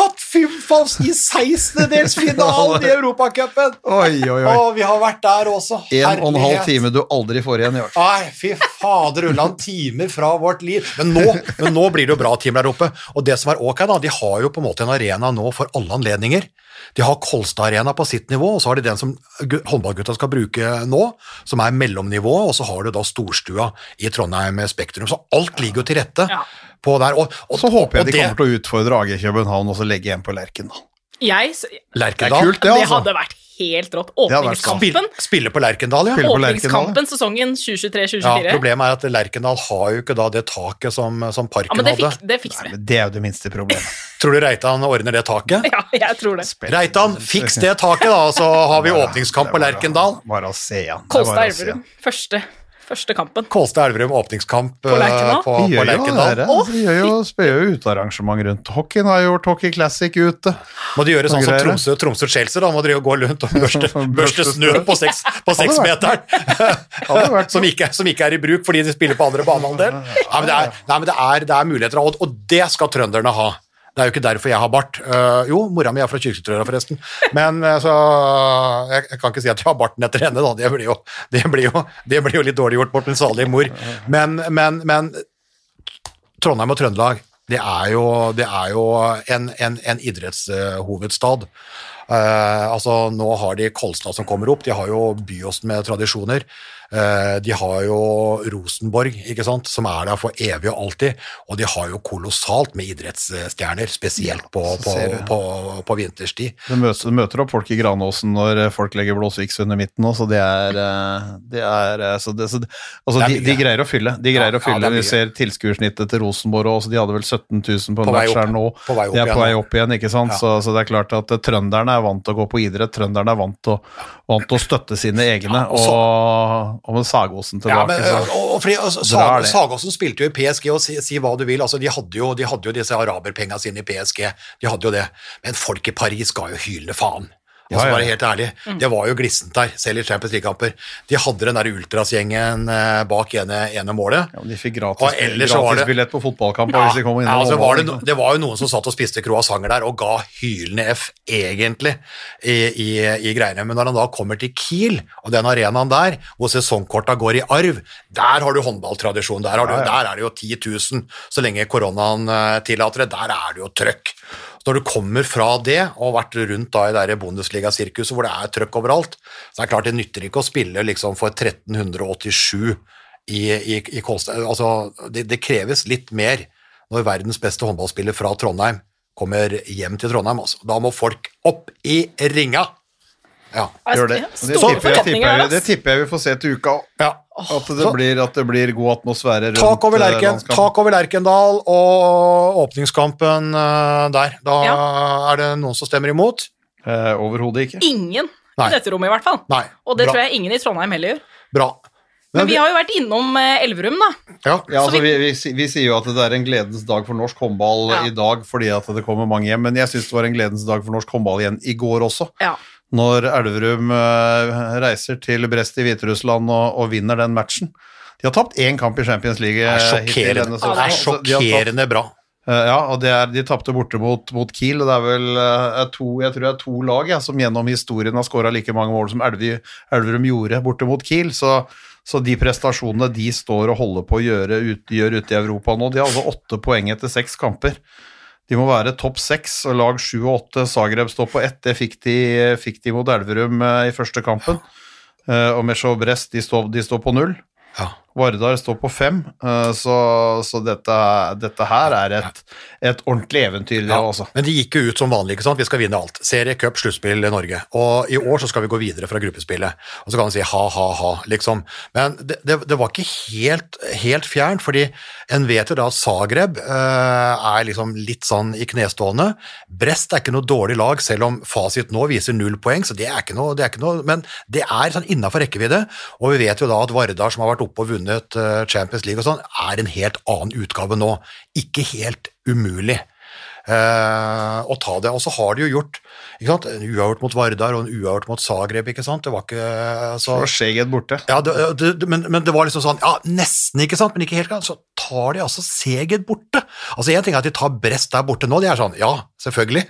Byåsen i 16-delsfinalen i Europacupen! Oi, oi, oi. Og vi har vært der også. En og en halv time du aldri får igjen i år. Nei, fy fader ulland, timer fra vårt liv. Men nå, men nå blir det jo bra timer der oppe. Og det som er ok, da, de har jo på en måte en arena nå for alle anledninger. De har Kolstad Arena på sitt nivå, og så har de den som håndballgutta skal bruke nå, som er mellomnivå, og så har du da Storstua i Trondheim Spektrum. Så alt ligger jo til rette Ja. På der. Og, og, Så håper jeg og de det- kommer til å utfordre AG København og så legge igjen på Lerkendal. Jeg, Lerkendal. Det er kult, det, det, altså. hadde vært helt rått. Åpningskampen, spille på Lerkendal, ja. På åpningskampen sesongen 2023-2024. Problemet er at Lerkendal har jo ikke da det taket som, som Ja, Parken men det, hadde. fik, det fikser vi. Men det er jo det minste problemet. Tror du Reitan ordner det taket? Ja, jeg tror det. Reitan, fiks det taket, da, så har vi åpningskamp på Lerkendal. Bare å se igjen. Er Kolstad Elverum. Første, første kampen. Kolstad Elverum åpningskamp På Lerkendal? Vi på, på gjør jo Lerkendal. Gjør jo, utearrangement rundt. Hockeyen har gjort Hockey Classic ute. Må de gjøre sånn som Tromsø og Tromsø Chelsea, da? Må de jo gå rundt og børste, børste snø på seks- på seksmeteren? Som, ikke, som ikke er i bruk fordi de spiller på andre banehalvdel. Nei, men det er, nei, men det er, det er muligheter, og, og det skal trønderne ha. Det er jo ikke derfor jeg har bart. Uh, jo, mora mi er fra Kyrksæterøra, forresten. Men uh, så jeg, jeg kan ikke si at jeg har barten etter henne, da. Det blir jo, det blir jo, det blir jo litt dårlig gjort mot min salige mor. Men, men, men Trondheim og Trøndelag, det er jo, det er jo en, en, en idrettshovedstad. Uh, altså, nå har de Kolstad som kommer opp, de har jo Byåsen med tradisjoner. Eh, de har jo Rosenborg, ikke sant, som er der for evig og alltid, og de har jo kolossalt med idrettsstjerner, spesielt på, på, på, på vinterstid. Du møter, du møter opp folk i Granåsen når folk legger blåsviks under midten òg, så det er, eh, det er eh, så det, så, altså, Det er de, de greier å fylle. De greier Ja, å fylle. er Vi ser tilskuersnittet til Rosenborg også, de hadde vel 17 000 på en match her nå. På vei opp de er på vei opp igjen, ikke sant. Ja. Så, så det er klart at trønderne er vant til å gå på idrett, trønderne er vant til å, vant til å støtte sine egne, Ja, og så- og, og med Sagåsen Ja, tilbake, men, og, og fordi, altså, drar Sag. Sagåsen spilte jo i PSG, og si, si hva du vil, altså, de, hadde jo, de hadde jo disse araberpenga sine i PSG, de hadde jo det, men folk i Paris ga jo hylende faen. Ja, ja. bare helt ærlig, Det var jo glissent der, selv i Champions League-kamper. De hadde den der ultrasgjengen eh, bak ene, ene målet. ja, de fikk Og gratis, ellers det- billett på fotballkamp Ja, hvis de ja, altså var det, det var jo noen som satt og spiste croissanter der og ga hylende F, egentlig, i, i, i greiene. Men når han da kommer til Kiel, og den arenaen der, hvor sesongkorta går i arv, der har du håndballtradisjon. Der, har du, Ja, ja. der er det jo 10 000, så lenge koronaen eh, tillater det. Der er det jo trøkk. Så når du kommer fra det, og har vært rundt da i Bundesliga-sirkuset hvor det er trøkk overalt, så er det klart det nytter ikke å spille liksom for 1387 i, i, i Kolstad. Altså, det, det kreves litt mer når verdens beste håndballspiller fra Trondheim kommer hjem til Trondheim. Altså. Da må folk opp i ringa! Ja. Gjør det. Det tipper, jeg, det tipper jeg vi får se til uka. ja. At det, Så- blir, at det blir god atmosfære rundt Tak over, eh, Lerken, landskampen. tak over Lerkendal og åpningskampen eh, der. Da Ja. er det noen som stemmer imot? Eh, Overhodet ikke. Ingen Nei. i dette rommet, i hvert fall. Nei. Og det bra. tror jeg ingen i Trondheim heller gjør. Bra. Men vi har jo vært innom eh, Elverum, da. ja. Ja, altså, vi, vi, vi sier jo at det er en gledens dag for norsk håndball Ja. i dag fordi at det kommer mange hjem, men jeg syns det var en gledens dag for norsk håndball igjen i går også. Ja. Når Elverum eh, reiser til Brest i Hviterussland og, og vinner den matchen. De har tapt én kamp i Champions League. Det er eh, sjokkerende, det er sjokkerende bra. Eh, Ja, og det er, de tapte borte mot, mot Kiel, og det er vel er to, jeg tror det er to lag ja, som gjennom historien har skåra like mange mål som Elvi, Elverum gjorde borte mot Kiel. Så, så de prestasjonene de står og holder på å gjøre gjør ute i Europa nå, de har altså åtte poeng etter seks kamper. De må være topp seks, og lag sju og åtte. Zagreb står på ett, det fikk de, fikk de mot Elverum eh, i første kampen. Eh, og Mesjov Brest de står, de står på null. Ja. Vardar står på fem, eh, så, så dette, dette her er et, et ordentlig eventyr, Ja, også. Men de gikk jo ut som vanlig, ikke sant? vi skal vinne alt. Serie, cup, sluttspill i Norge. Og i år så skal vi gå videre fra gruppespillet. Og så kan man si ha, ha, ha, liksom. Men det, det, det var ikke helt, helt fjernt, fordi en vet jo da at Zagreb eh, er liksom litt sånn i knestående. Brest er ikke noe dårlig lag, selv om fasit nå viser null poeng, så det er ikke noe, det er ikke noe men det er sånn innafor rekkevidde. Og vi vet jo da at Vardar, som har vært oppe og vunnet eh, Champions League og sånn, er en helt annen utgave nå. Ikke helt umulig eh, å ta det. Og så har de jo gjort ikke sant? en uavgjort mot Vardar og en uavgjort mot Zagreb. ikke sant? Det var ikke så, Så Skjeget borte. ja, det, det, men, men det var liksom sånn Ja, nesten, ikke sant, men ikke helt. Så tar de altså Seget borte. Altså En ting er at de tar Brest der borte nå, de er sånn Ja, selvfølgelig.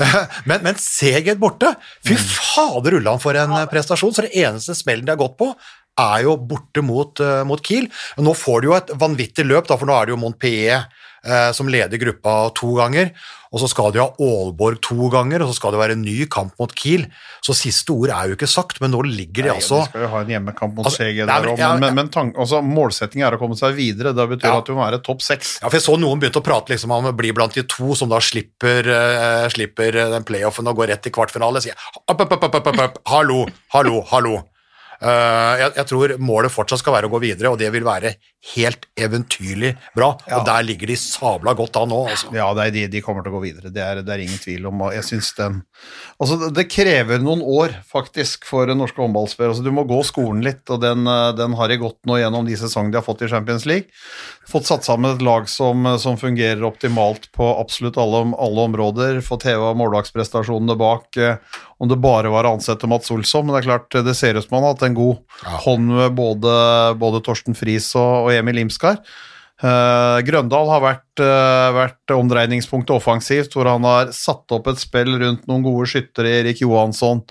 men, men Seget borte Fy fader ullan for en prestasjon. Så det eneste smellen de har gått på, er jo borte mot, eh, mot Kiel. Nå får de jo et vanvittig løp, da, for nå er det jo Montpellier eh, som leder gruppa to ganger. Og så skal de ha Aalborg to ganger, og så skal det være en ny kamp mot Kiel. Så siste ord er jo ikke sagt, men nå ligger de Nei, altså De skal jo ha en hjemmekamp mot Altså, CG der òg, men, ja. men, men tank, altså, målsettingen er å komme seg videre. Det betyr Ja. at du må være topp seks. Ja, for jeg så noen begynte å prate liksom om å bli blant de to som da slipper, uh, slipper den playoffen og går rett til kvartfinale. Sier opp, opp, opp, opp, opp, opp, hallo, hallo, hallo. Eh, jeg, jeg tror målet fortsatt skal være å gå videre, og det vil være helt eventyrlig bra. Ja. Og der ligger de sabla godt an nå, altså. Ja, nei, de, de kommer til å gå videre. Det er, det er ingen tvil om. jeg synes den, altså det, det krever noen år faktisk for norske håndballspillere. Altså, du må gå skolen litt, og den, eh, den har de gått nå gjennom de sesongene de har fått i Champions League. Fått satt sammen et lag som, som fungerer optimalt på absolutt alle, alle områder. Fått heva målvaktprestasjonene bak. eh, Om det bare var å ansette Mats Olsson, men det er klart det ser ut som han har hatt en god hånd med både, både Torsten Friis og, og Emil Imskar. Uh, Grøndal har vært, uh, vært omdreiningspunktet offensivt, hvor han har satt opp et spill rundt noen gode skyttere, Erik Johansson,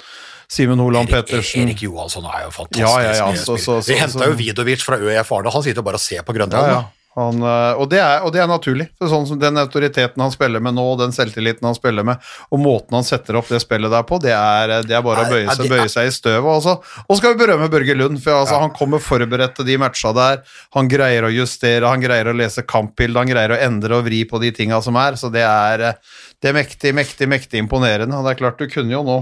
Simen Holand Pettersen. Erik Johansson er jo fantastisk. Ja, ja, ja, så- så- så- Vi henta jo Vidovic fra ØIF Arne, han sitter jo bare og ser på Grøndal. Ja, ja. Han, eh, og, det er, og det er naturlig. For sånn som Den autoriteten han spiller med nå, den selvtilliten han spiller med, og måten han setter opp det spillet der på, det er, det er bare å bøye seg, bøye seg i støvet. Og så og skal vi berømme Børge Lund, for altså, han kommer forberedt til de matcha der. Han greier å justere, han greier å lese kampbildet, han greier å endre og vri på de tinga som er. Så det er, eh, det er mektig, mektig, mektig imponerende. Og det er klart, du kunne jo nå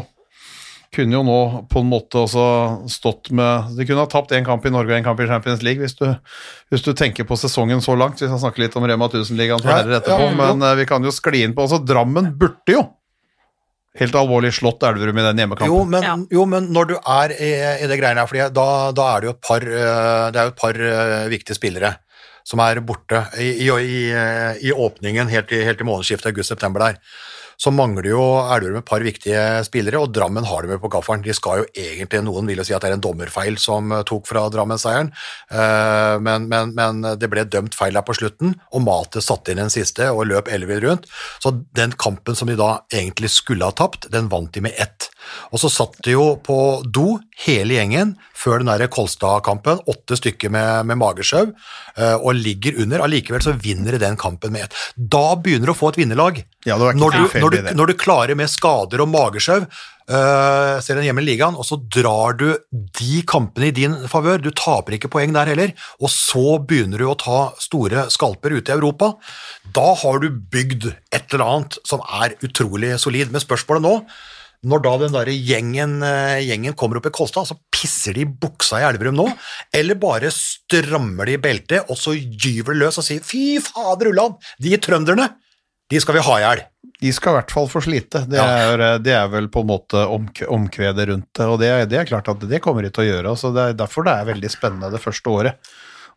kunne jo nå på en måte også stått med De kunne ha tapt én kamp i Norge og én kamp i Champions League, hvis du, hvis du tenker på sesongen så langt. Vi skal snakke litt om Rema 1000-ligaen for herrer etterpå, ja, ja. men eh, vi kan jo skli inn på altså Drammen burde jo helt alvorlig slått Elverum i den hjemmekampen. Jo, men, Ja. jo, men når du er i, i det greiene her, for da, da er det jo et par, eh, det er jo et par eh, viktige spillere som er borte i, i, i, i åpningen helt til helt i månedsskiftet august-september der. Så mangler jo Elverum et par viktige spillere, og Drammen har det med på gaffelen. De skal jo egentlig, Noen vil jo si at det er en dommerfeil som eh, tok fra Drammen-seieren, Eh, men, men, men det ble dømt feil der på slutten, og Mate satte inn den siste og løp ellevill rundt. Så den kampen som de da egentlig skulle ha tapt, den vant de med ett. Og så satt de jo på do, hele gjengen, før den der Kolstad-kampen, åtte stykker med, med mageskjøv, eh, og ligger under. Allikevel så vinner de den kampen med ett. Da begynner du å få et vinnerlag. Ja, når, du, når, du, når du klarer med skader og magesjau, uh, ser den hjemme i ligaen, og så drar du de kampene i din favør, du taper ikke poeng der heller, og så begynner du å ta store skalper ute i Europa, da har du bygd et eller annet som er utrolig solid. Men spørsmålet nå, når da den der gjengen, eh, gjengen kommer opp i Kolstad, så pisser de i buksa i Elverum nå, eller bare strammer de i beltet, og så gyver de løs og sier fy fader ulland, de trønderne, de skal vi ha i hjel. De skal i hvert fall få slite. Det, Ja. er, det er vel på en måte omk omkvedet rundt det, og det, er- det er klart at det kommer de til å gjøre. Så det er derfor det er veldig spennende det første året.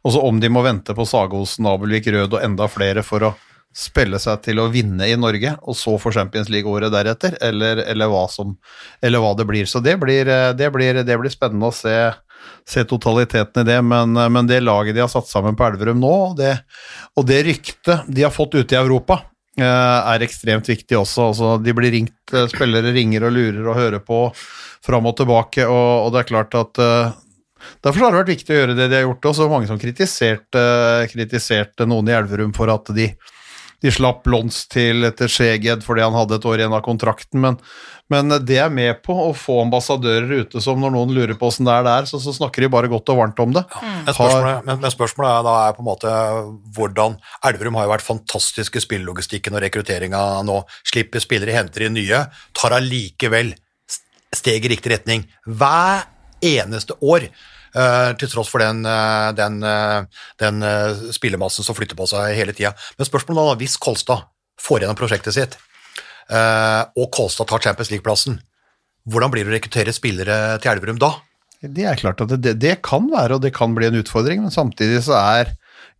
Og så om de må vente på Sagosen, Abelvik Rød og enda flere for å spille seg til å vinne i Norge, og så få Champions League året deretter, eller, eller, hva, som, eller hva det blir. Så det blir, det blir, det blir spennende å se, se totaliteten i det, men, men det laget de har satt sammen på Elverum nå, det, og det ryktet de har fått ute i Europa, eh, er ekstremt viktig også. Altså, de blir ringt, eh, spillere ringer og lurer og hører på fram og tilbake, og, og det er klart at eh, Derfor har det vært viktig å gjøre det de har gjort. Også mange som kritiserte, kritiserte noen i Elverum for at de de slapp Lons til etter Skjeged fordi han hadde et år igjen av kontrakten, men, men det er med på å få ambassadører ute som når noen lurer på åssen det er der, så, så snakker de bare godt og varmt om det. Men spørsmålet, men, men spørsmålet er, da er på en måte hvordan Elverum har jo vært fantastiske i spillelogistikken og rekrutteringa nå. Slipper spillere, henter inn nye, tar allikevel steg i riktig retning hver eneste år. Eh, til tross for den, eh, den, eh, den spillemassen som flytter på seg hele tida. Men spørsmålet er da, hvis Kolstad får gjennom prosjektet sitt, og Kolstad tar Champions League-plassen, hvordan blir det å rekruttere spillere til Elverum da? Det er klart at det, det kan være, og det kan bli en utfordring, men samtidig så er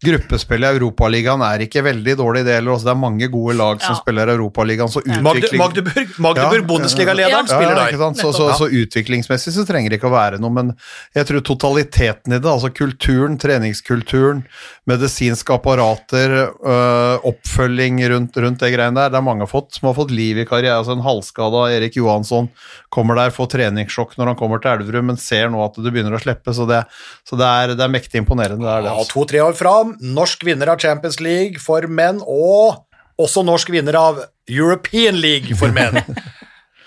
gruppespillet i Europaligaen er ikke veldig dårlig, det heller. Altså, det er mange gode lag som Ja. spiller Europaligaen, så Magde, utvikling Magdeburg, Magdeburg Ja, Bundesliga-lederen, ja. spiller ja, der. Så, så, så utviklingsmessig så trenger det ikke å være noe, men jeg tror totaliteten i det, altså kulturen, treningskulturen, medisinske apparater, øh, oppfølging rundt, rundt det greiene der, det er mange fått, som har fått liv i karriere. Altså en halvskada Erik Johansson kommer der, får treningssjokk når han kommer til Elverum, men ser nå at det begynner å slippe, så det, så det, er, det er mektig imponerende. Det er det, Ja, altså. To-tre år fram, norsk vinner av Champions League for menn, og også norsk vinner av European League for menn.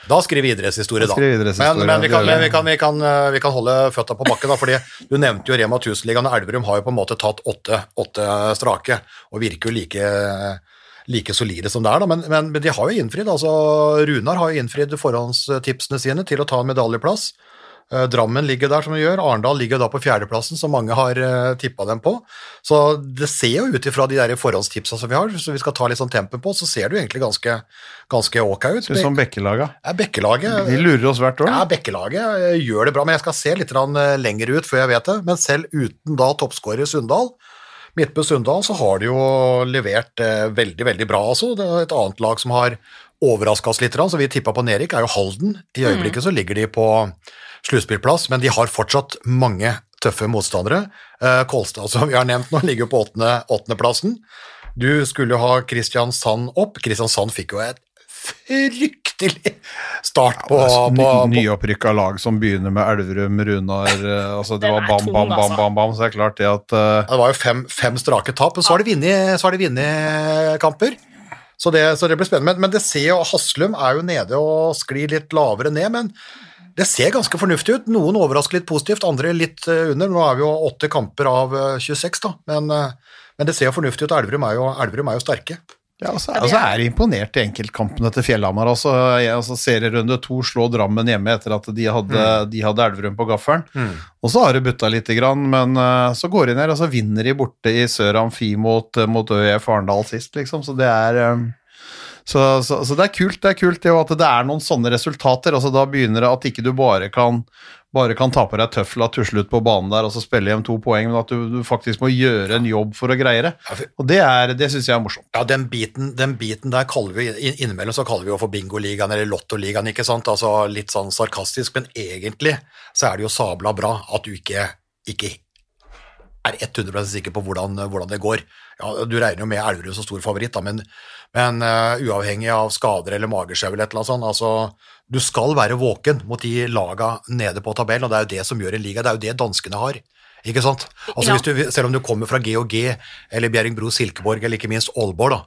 Da skriver vi idrettshistorie, Da men, men, vi kan, vi. kan, vi, kan, eh, vi kan holde føtta på bakken, da, fordi du nevnte jo Rema 1000-ligaen, og Elverum har jo på en måte tatt åtte, åtte strake, og virker jo like, like solide som det er, da. Men, men, men de har jo innfridd. altså Runar har jo innfridd forhåndstipsene sine til å ta en medaljeplass. Eh, Drammen ligger der som de gjør, Arendal ligger da på fjerdeplassen, som mange har uh, tippa dem på. Så det ser jo ut ifra de der forhåndstipsa som vi har, så vi skal ta litt sånn tempen på, så ser det jo egentlig ganske, ganske ok ut. Det er som Bekkelaga. Ja, Bekkelaget De lurer oss hvert år. ja, Bekkelaget eh, gjør det bra, men jeg skal se litt eh, lenger ut før jeg vet det. Men selv uten da toppskårer Sundal, Midtbø Sundal, så har de jo levert eh, veldig, veldig bra. Altså. Det er et annet lag som har overraska oss litt, så vi tippa på Nerik, er jo Halden. I øyeblikket så ligger de på sluttspillplass, men de har fortsatt mange tøffe motstandere. Eh, Kolstad, som vi har nevnt nå, ligger jo på åttende, åttendeplassen. Du skulle jo ha Kristiansand opp. Kristiansand fikk jo et fryktelig start på, er på, på Nyopprykka lag som begynner med Elverum, Runar eh, altså Det var bam, bam, bam, altså. bam, bam, så det er klart det at uh... Ja, Det var jo fem, fem strake tap, men så har de vunnet kamper. Så det, så det blir spennende. Men, men det ser jo, Haslum er jo nede og sklir litt lavere ned, men det ser ganske fornuftig ut. Noen overrasker litt positivt, andre litt eh, under. Nå er vi jo åtte kamper av eh, 26, da, men, eh, men det ser jo fornuftig ut. Elverum er jo, Elverum er jo sterke. Ja, altså, altså er jeg imponert i enkeltkampene til Fjellhamar. Altså, altså, serierunde to slå Drammen hjemme etter at de hadde, de hadde Elverum på gaffelen. Og så har det butta lite grann, men eh, så går de ned, og så vinner de borte i Sør Amfi mot, mot ØIF Arendal sist, liksom. Så det er eh, så, så, så det er kult, det er kult det, at det er noen sånne resultater. altså Da begynner det at ikke du bare kan bare kan ta på deg tøfla, tusle ut på banen der og så spille hjem to poeng, men at du, du faktisk må gjøre en jobb for å greie det. Og det, er- det syns jeg er morsomt. Ja, den biten, den biten der kaller vi innimellom så kaller vi jo for bingoligaen eller lottoligaen, ikke sant? Altså litt sånn sarkastisk, men egentlig så er det jo sabla bra at du ikke, ikke er 100 sikker på hvordan, hvordan det går. Ja, du regner jo med Elverum som stor favoritt, da, men, men uh, uavhengig av skader eller magesjau eller et eller annet sånt, altså, du skal være våken mot de laga nede på tabellen, og det er jo det som gjør en liga, det er jo det danskene har. Ikke sant? Altså, Ja. hvis du, selv om du kommer fra GHG eller Bjerringbro Silkeborg eller ikke minst Aalborg, da,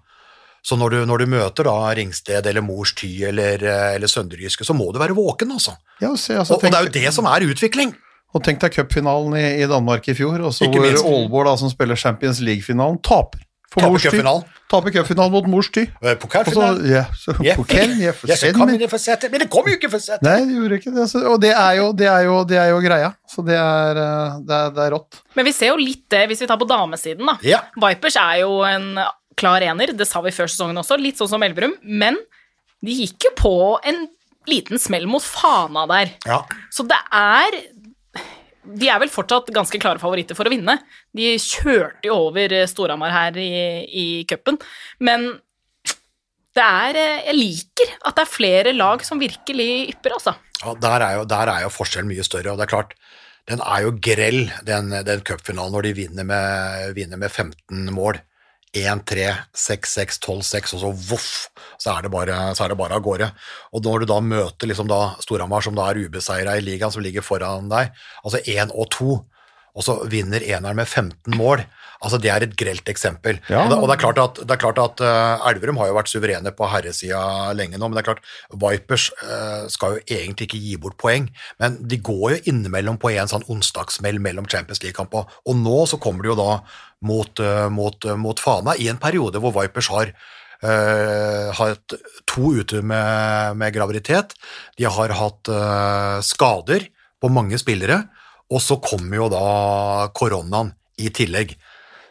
så når du, når du møter da Ringsted eller Mors Ty eller, eh, eller Sønderjyske, så må du være våken, altså. Ja, se, altså, Og, og det er jo det som er utvikling. Og tenk deg cupfinalen i, i Danmark i fjor, og så hvor minst. Aalborg, da, som spiller Champions League-finalen, taper. Taper cupfinalen. Taper cupfinalen mot Mors Ty. Pokalfinalen. ja, så, Ja. Pokal, ja, for kom sete, men det kom jo ikke for sete. Nei, det gjorde ikke det. Så, og det er, jo, det, er jo, det er jo greia. Så det er, eh, det er, det er rått. Men vi ser jo litt det hvis vi tar på damesiden, da. Ja. Vipers er jo en klar ener, det sa vi før sesongen også, litt sånn som Elverum, men de gikk jo på en liten smell mot Fana der. Ja. Så det er De er vel fortsatt ganske klare favoritter for å vinne. De kjørte jo over Storhamar her i, i cupen, men det er Jeg liker at det er flere lag som virkelig ypper, altså. Ja, der er, jo, der er jo forskjellen mye større, og det er klart, den er jo grell, den, den cupfinalen, når de vinner med, vinner med 15 mål. 1-3, 6-6, 12-6, og så voff, så er, det bare, så er det bare av gårde. Og når du da møter liksom da Storhamar, som da er ubeseira i ligaen, som ligger foran deg, altså 1 og 2, og så vinner eneren med 15 mål. Altså Det er et grelt eksempel. Ja. Og, det, og det er klart at, det er klart at uh, Elverum har jo vært suverene på herresida lenge nå, men det er klart Vipers uh, skal jo egentlig ikke gi bort poeng, men de går jo innimellom på en sånn onsdagsmell mellom Champions League-kamp og nå så kommer det jo da mot, eh, mot, eh, mot Fana i en periode hvor Vipers har eh, hatt to ute med, med graviditet, de har hatt uh, skader på mange spillere, og så kommer jo da koronaen i tillegg.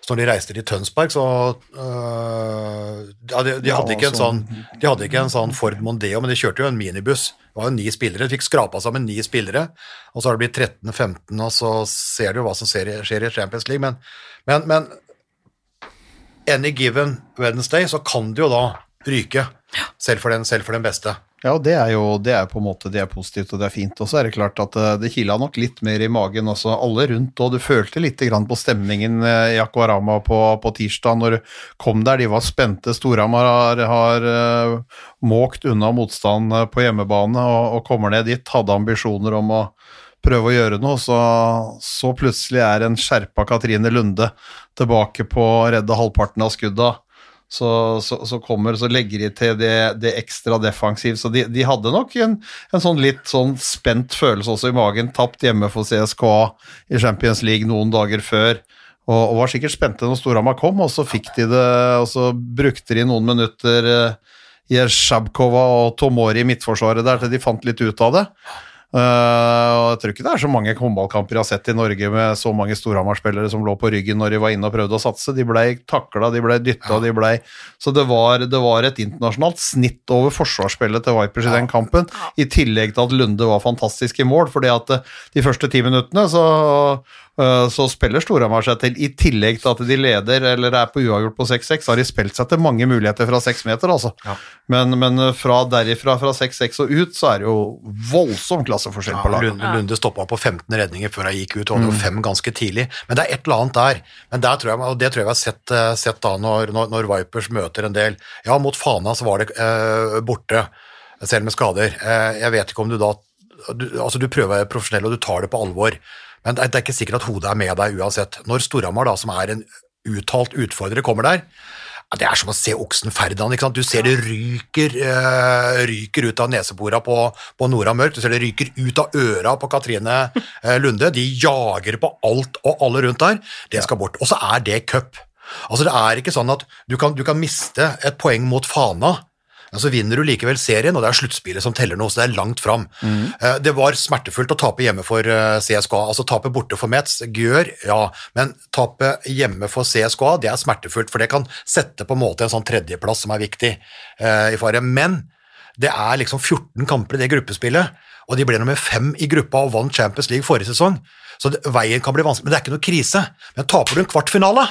Så når de reiste til Tønsberg, så øh, ja, de, de, Ja, hadde ikke en sånn, de hadde ikke en sånn Ford Mondeo, men de kjørte jo en minibuss. Det var jo ni spillere, de fikk skrapa sammen ni spillere, og så har det blitt 13-15, og så ser du jo hva som skjer, i- skjer i Champions League. Men, men, men any given Wednesday så kan det jo da ryke, selv for den, selv for den beste. Ja, det er jo det er på en måte det er positivt og det er fint. Og så er det klart at eh, det kila nok litt mer i magen også, alle rundt, og du følte litt på stemningen eh, i Aquarama på, på tirsdag når du kom der. De var spente. Storhamar har, har eh, måkt unna motstand på hjemmebane og, og kommer ned dit. Hadde ambisjoner om å prøve å gjøre noe, så, så plutselig er en skjerpa Katrine Lunde tilbake på å redde halvparten av skudda så, så, så kommer, så legger de til det, det ekstra defensiv. Så de, de hadde nok en, en sånn litt sånn spent følelse også i magen. Tapt hjemme for CSKA i Champions League noen dager før. Og, og var sikkert spente når Storhamar kom, og så fikk de det, og så brukte de noen minutter uh, Jershabkova og Tomori i midtforsvaret der til de fant litt ut av det. Uh, jeg tror ikke det er så mange håndballkamper jeg har sett i Norge med så mange Storhamar-spillere som lå på ryggen når de var inne og prøvde å satse. De blei takla, de blei dytta, de blei Så det var, det var et internasjonalt snitt over forsvarsspillet til Vipers i den kampen, i tillegg til at Lunde var fantastisk i mål, fordi at uh, de første ti minuttene så så spiller Storhamar seg til, i tillegg til at de leder eller er på uavgjort på 6-6, har de spilt seg til mange muligheter fra seks meter, altså. Ja. Men, men fra derifra, fra 6-6 og ut, så er det jo voldsom klasseforskjell på laget. Lunde, Lunde stoppa på 15 redninger før han gikk ut, og hadde jo fem ganske tidlig. Men det er et eller annet der. Men der tror jeg, og det tror jeg vi har sett, eh, sett da når, når, når Vipers møter en del Ja, mot Fana så var det eh, borte, selv med skader. Eh, jeg vet ikke om du da du, altså du prøver å være profesjonell og du tar det på alvor, men det er, ikke sikkert at hodet er med deg uansett. Når Storhamar, da, som er en uttalt utfordrer, kommer der, det er som å se oksen Ferdinand. ikke sant? Du ser det ryker, eh, ryker ut av nesebora på, på Nora Mørk, du ser det ryker ut av øra på Katrine eh, Lunde. De jager på alt og alle rundt der. Det skal bort. Og så er det cup. Altså Det er ikke sånn at du kan, du kan miste et poeng mot Fana, men så vinner du likevel serien, og det er sluttspillet som teller noe, så det er langt fram. Mm. Det var smertefullt å tape hjemme for eh, CSKA, altså tape borte for Metz, gjør, ja, men tape hjemme for CSKA, det er smertefullt, for det kan sette på en måte en sånn tredjeplass som er viktig eh, i fare. Men det er liksom 14 kamper i det gruppespillet, og de ble nummer fem i gruppa og vant Champions League forrige sesong, så det, veien kan bli vanskelig, men det er ikke noe krise. Men taper du en kvartfinale,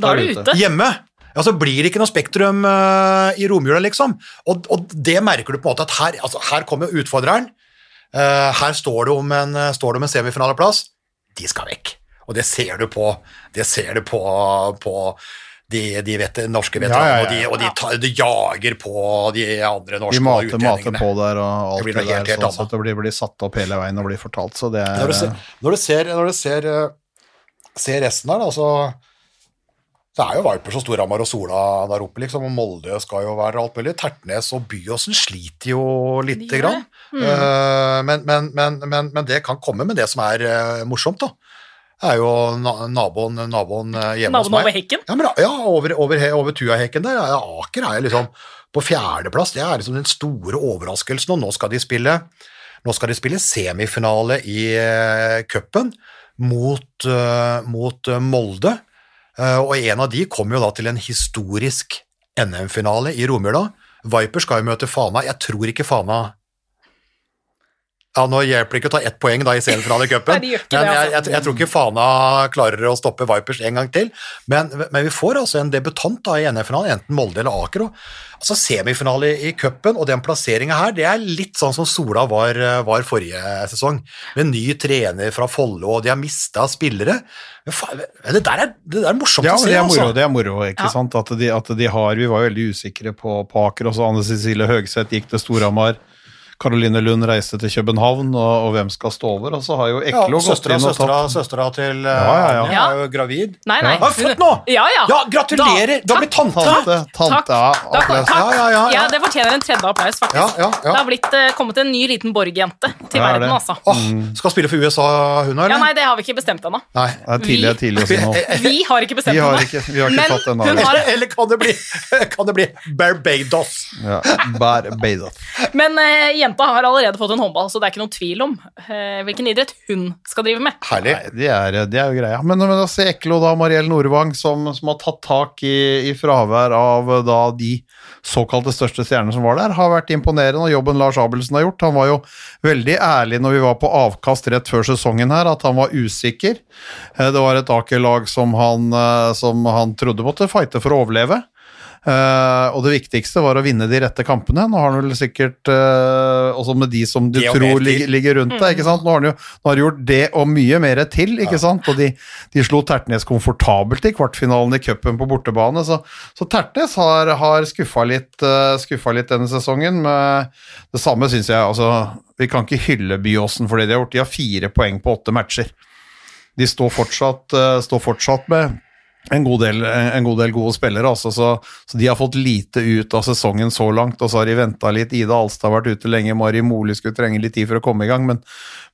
Da er du ute. hjemme, ja, så blir det ikke noe Spektrum uh, i romjula, liksom. Og, og det merker du på en måte at her, altså, her kommer utfordreren. Uh, her står det, om en, står det om en semifinaleplass. De skal vekk. Og det ser du på, det ser du på, på de, de vet, norske veteranene, Ja, ja, ja. og de, og de, tar, de jager på de andre norske De mater, mater på der og alt Det det, der, sånn at det blir, blir satt opp hele veien og blir fortalt, så det er Når du ser, når du ser, når du ser, eh, ser resten her, da, så det er jo Vipers og Storhamar og Sola der oppe, liksom, og Molde skal jo være alt mulig. Tertnes og Byåsen sliter jo lite grann. Mm. men, men, men, men, men det kan komme med det som er eh, morsomt, da. Det er jo naboen, naboen hjemme hjemme hos meg. Naboen over hekken. Ja, men, ja over, over, over Tuahekken der. Ja, Aker er liksom på fjerdeplass. Det er liksom den store overraskelsen, og nå skal de spille nå skal de spille semifinale i cupen mot, eh, mot eh, Molde. Eh, og en av de kommer jo da til en historisk NM-finale i romjula. Viper skal jo møte Fana. Jeg tror ikke Fana ja, Nå hjelper det ikke å ta ett poeng da i semifinale i cupen, Nei, de gjør ikke men jeg, altså. jeg, jeg tror ikke Fana klarer å stoppe Vipers en gang til. Men, men vi får altså en debutant da i NM-finalen, enten Molde eller Aker. Altså Semifinale i cupen og den plasseringa her, det er litt sånn som Sola var, var forrige sesong. Med ny trener fra Follo, og de har mista spillere. Men faen, det, der er, det der er morsomt Ja, å se, det er moro, altså. det er moro ikke Ja. sant? At de, at de har Vi var jo veldig usikre på, på Aker, også Anne Cecilie Høgseth gikk til Storhamar. Caroline Lund reiste til København, og, og hvem skal stå over? Og så har jo Ja, Eklo gått inn og tatt søstera til uh, Ja, ja, ja. Er jo gravid. Nei, nei. Har født nå! Ja, ja. Ja, gratulerer! Du har blitt tante! Tante, tante, Takk. ja, takk. Ja, ja, ja, ja. det fortjener en tredje applaus, faktisk. Ja, ja, ja. Det har blitt, eh, kommet en ny liten Borg-jente til Ja, er verden, det. altså. Oh, skal spille for USA, hun nå, Ja, nei, det har vi ikke bestemt ennå. Nei. Det er tidlig, Vi- tidlig å si noe. Vi har ikke bestemt Vi ennå. ikke, vi har ikke tatt den har Eller kan det bli, kan det bli Barbados? Ja, Barbados. Men eh, jenta har allerede fått en håndball, så det er ikke noen tvil om eh, hvilken idrett hun skal drive med. Herlig. Nei, det er, det er jo greia. Men, men da se Eklo, da, Mariell Nordvang, som, som har tatt tak i, i fravær av da de såkalte største stjernene som var der, har vært imponerende, og jobben Lars Abelsen har gjort. Han var jo veldig ærlig når vi var på avkast rett før sesongen her, at han var usikker. Eh, Det var et Aker-lag som, han, eh, som han trodde måtte fighte for å overleve. Eh, og det viktigste var å vinne de rette kampene. Nå har han vel sikkert uh, Også med de som du tror ligger, ligger rundt deg. ikke sant? Nå har han jo nå har gjort det og mye mer til, ikke sant? Og de, de slo Tertnes komfortabelt i kvartfinalen i cupen på bortebane. Så, så Tertnes har, har skuffa litt, uh, skuffa litt denne sesongen. Men det samme syns jeg altså, Vi kan ikke hylle Byåsen for det de har gjort. De har fire poeng på åtte matcher. De står fortsatt, står fortsatt med en god, del, en god del gode spillere, altså, så, så de har fått lite ut av sesongen så langt. Og så har de venta litt. Ida Alstad har vært ute lenge, Mari Moli skulle trenge litt tid for å komme i gang. Men,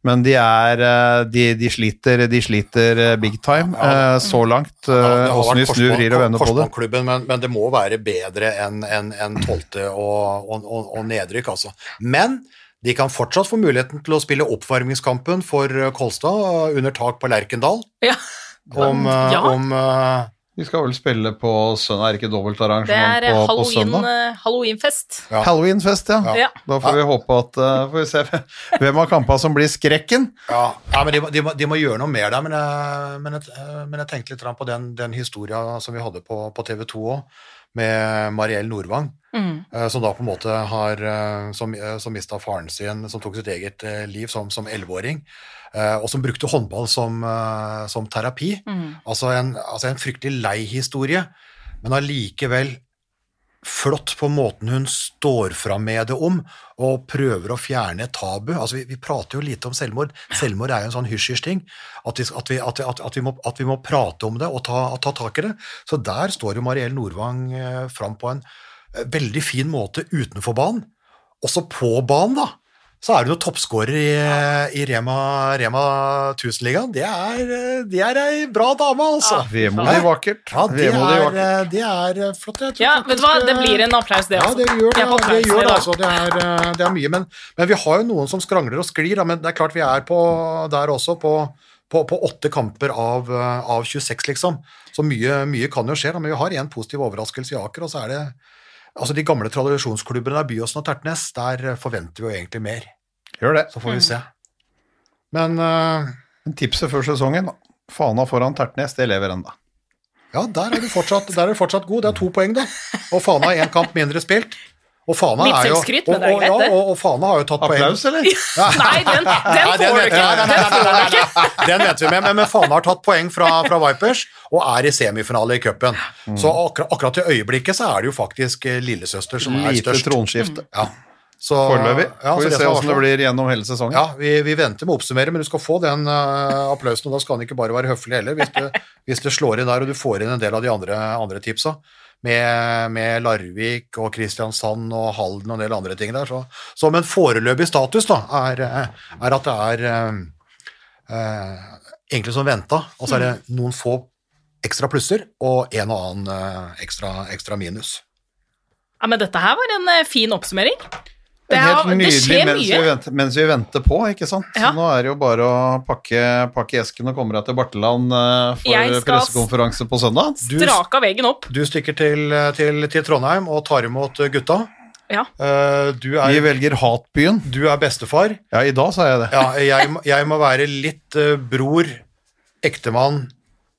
men de er eh, de, de, sliter, de sliter eh, big time ja. så langt. Ja, eh, Åssen vi vært snur, vrir og vender på det. Men, men det må være bedre enn en, en tolvte og, og, og, og nedrykk, altså. Men de kan fortsatt få muligheten til å spille oppvarmingskampen for eh, Kolstad under tak på Lerkendal. Ja om, eh, ja. om eh, de skal vel spille på søndag, er det ikke dobbeltarrangement eh, på, på søndag? Det er halloweenfest. Ja. Halloweenfest, ja. ja. Da får vi håpe at uh, får vi se hvem av kampene som blir skrekken. Ja, ja men de, de, må, de, må, gjøre noe mer der, men jeg, men jeg, men jeg tenkte litt på den, den historia som vi hadde på, på TV 2 òg, med Mariell Nordvang. Mm. Som da på en måte har Som, som mista faren sin, som tok sitt eget liv som, som 11-åring. Og som brukte håndball som, eh, som terapi. Mm. Altså en, altså en fryktelig lei historie, men allikevel flott på måten hun står fram med det om, og prøver å fjerne et tabu. Altså vi, vi prater jo lite om selvmord. Selvmord er jo en sånn hysj-hysj-ting. At, vi, at, at, at, vi må, prate om det og ta, ta tak i det. Så der står jo Mariell Nordvang eh, fram på en eh, veldig fin måte utenfor banen. Også på banen, da så er du noen toppskårer i, i Rema, Rema 1000-ligaen. Det, er, det ei bra dame, altså. Vemodig vakkert. Ja, det Vemodig er, vakkert. eh, det er eh, flott. Jeg tror Ja, faktisk, vet du hva, det eh, blir en applaus, det Ja, det gjør det. Det, gjør det, altså. det, er, det er mye. Men, men vi har jo noen som skrangler og sklir. Da. Men det er klart vi er på, der også på, på, på åtte kamper av, av 26, liksom. Så mye, mye kan jo skje. Da. Men vi har én positiv overraskelse i Aker, og så er det altså de gamle tradisjonsklubbene der, Byåsen og Tertnes, der forventer vi jo egentlig mer. Gjør det. Så får vi Mm. se. Men uh, tipset før sesongen, da. Fana foran Tertnes, det lever ennå. ja, der er du fortsatt, der er du fortsatt god. Det er to poeng, da. Og Fana har én kamp mindre spilt. Og Fana Litt er jo, selvskryt, men det er greit, det. og, og Fana har jo tatt poeng. Applaus, eller? Nei, den, den får du ikke! Den får du ikke. Den vet vi med, men, men Fana har tatt poeng fra, fra Vipers og er i semifinale i cupen. Mm. Så akkurat, akkurat i øyeblikket så er det jo faktisk eh, lillesøster som er Lite størst. Mm. Ja. Så, Foreløpig. ja, Får vi se som åssen det blir gjennom hele sesongen. Ja, vi, vi venter med å oppsummere, men du skal få den uh, applausen, og da skal den ikke bare være høflig heller, hvis det, hvis det slår inn der, og du får inn en del av de andre, andre tipsa. Med, med Larvik og Kristiansand og Halden og en del andre ting der. Så, så men foreløpig status da, er, er at det er eh, egentlig som venta, og så er det noen få ekstra plusser og en og annen eh, ekstra, ekstra minus. Ja, men dette her var en eh, fin oppsummering. Det, Helt er, det nydelig mens vi, venter, mens vi venter på, ikke sant. Ja. Nå er det jo bare å pakke, pakke esken og komme deg til Barteland eh, for Jeg skal- pressekonferanse på søndag. Du- Straka veggen opp. Du stikker til, til, til Trondheim og tar imot gutta. Ja. Eh, er, Vi er, velger hatbyen. du er bestefar. Ja, i dag sa jeg det. Ja, jeg, jeg må være litt eh, bror, ektemann,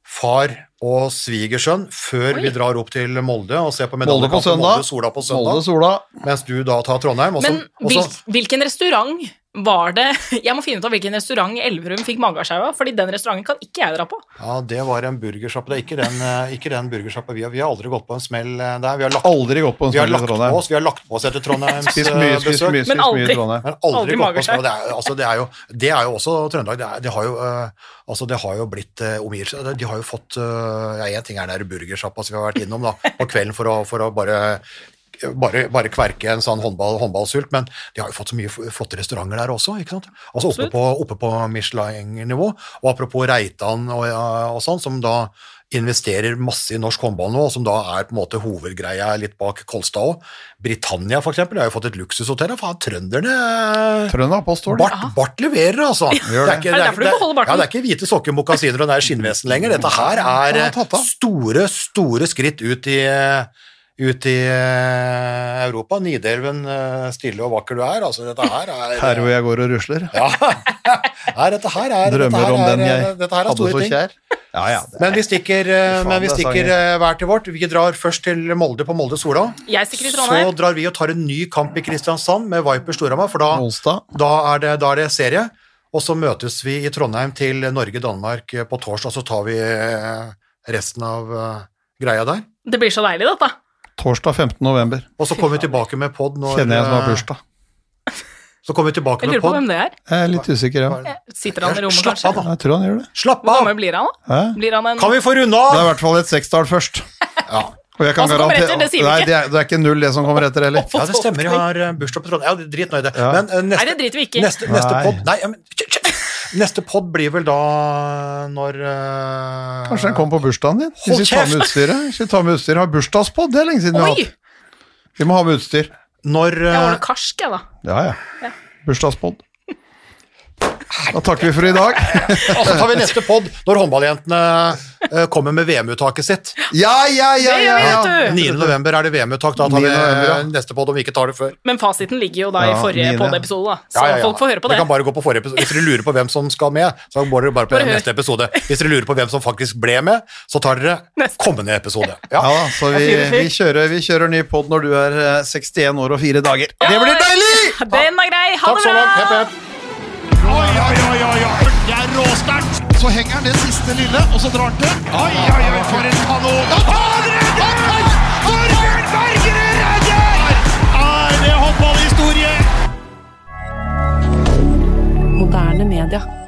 far og svigersønn før Oi. vi drar opp til Molde og ser på Molde på medaljekampen søndag. Molde Sola på søndag, Molde Sola. mens du da tar Trondheim. Også, Men hvil, hvilken restaurant Var det Jeg må finne ut av hvilken restaurant Elverum fikk magesjau av, fordi den restauranten kan ikke jeg dra på. Ja, det var en burgersjappe. Det er ikke den, eh, ikke den burgersjappa vi har. Vi har aldri gått på en smell eh, der. Vi har lagt, Aldri gått på en smell i Trondheim. oss, vi har lagt på oss etter Trondheims Spist eh, mye, spist besøk. mye, Men spist men aldri. i Trondheim. Men aldri, Aldri gått på mageskjær. Det er, altså, det, er jo, det er jo også Trøndelag. Det, det, har jo, altså, det har jo blitt uh, omgivelser. De har jo fått uh, ja, Én ting er den burgersjappa som vi har vært innom da, på kvelden for å, for å bare bare, bare kverke en sånn håndball, håndballsult, men de har jo fått så mye flotte restauranter der også. ikke sant? Altså Oppe på, oppe på Michelin-nivå. Og apropos Reitan og, og sånn, som da investerer masse i norsk håndball nå, og som da er på en måte hovedgreia litt bak Kolstad òg. Britannia, for eksempel, har jo fått et luksushotell. Faen, trønderne Trønder påstår det. Bart, Bart leverer, altså. Det det. er, ikke, Er det er, beholder? Ja, det er ikke hvite sokker, mokasiner og det er skinnvesen lenger. Dette her er eh, store, store skritt ut i, ut i eh, Europa. Nidelven, eh, stille og vakker du er. Altså, dette her er Her hvor jeg går og rusler. Ja, Nei, dette her er Drømmer dette her om er, den jeg eh, dette her er hadde store ting. kjær. Ja, ja. er, Men vi stikker, eh, Faen, men vi er stikker eh, hver til vårt. Vi drar først til Molde på stikker i Så drar vi og tar en ny kamp i Kristiansand med Viper Storhamar, for da da er, det, da er det serie, og så møtes vi i Trondheim til Norge-Danmark eh, på torsdag, så tar vi eh, resten av eh, greia der. Det blir så deilig, dette. Torsdag 15. november. Og så kommer vi tilbake med pod når Kjenner jeg som har eh, bursdag. Så kommer vi tilbake Jeg med lurer på hvem det er. Jeg er litt usikker, ja. Sitter han i rommet, Slapp kanskje? av, da. Jeg tror han gjør det. Slapp Hvor gammel blir han, da? Hæ? Blir han en Kan vi få runde Det er i hvert fall et sekstall først. Ja. Og jeg kan Hva som kommer garantere etter, det sier vi Nei, ikke. det er, det er ikke null, det som kommer etter heller. ja, det stemmer. Jeg har eh, bursdag på Trondheim. Ja, drit nå i det. Ja. Men Nei, neste, det driter vi ikke i. neste, neste pod Nei, men, Neste pod blir vel da når uh, Kanskje den kommer på bursdagen din? Hvis vi tar med utstyret. Hvis vi tar med utstyr, har bursdagspod, det er lenge siden vi har hatt. Vi må ha med utstyr. Når Jeg eh, var karsk, jeg, da. Ja, ja. Bursdagspod. Da takker vi for i dag. Og så tar vi neste pod når håndballjentene eh, kommer med VM-uttaket sitt. Ja, ja, ja! Ja, ja. vet 9. november er det VM-uttak. Da tar vi 9. november, ja. eh, neste pod om vi ikke tar det før. Men fasiten ligger jo da i forrige pod-episode, da. Så Ja, ja, ja. folk får høre på det. Dere kan bare gå på forrige episode. Hvis dere lurer på hvem som skal med, så går dere bare på Bare neste episode. Hvis dere lurer på hvem som faktisk ble med, så tar dere Neste. kommende episode. Ja Ja. så vi, vi, kjører, vi kjører ny pod når du er eh, 61 år og 4 dager. Det blir deilig! Den er grei! Ha Takk det så langt. Hepp, bra! Ja, ja, ja, ja. Det er råsterkt! Så henger han det siste lille, og så drar han til. Oi, oi, oi, for en kanon! Han redder! Torbjørn Bergerud redder! Er det håndballhistorie? Moderne media.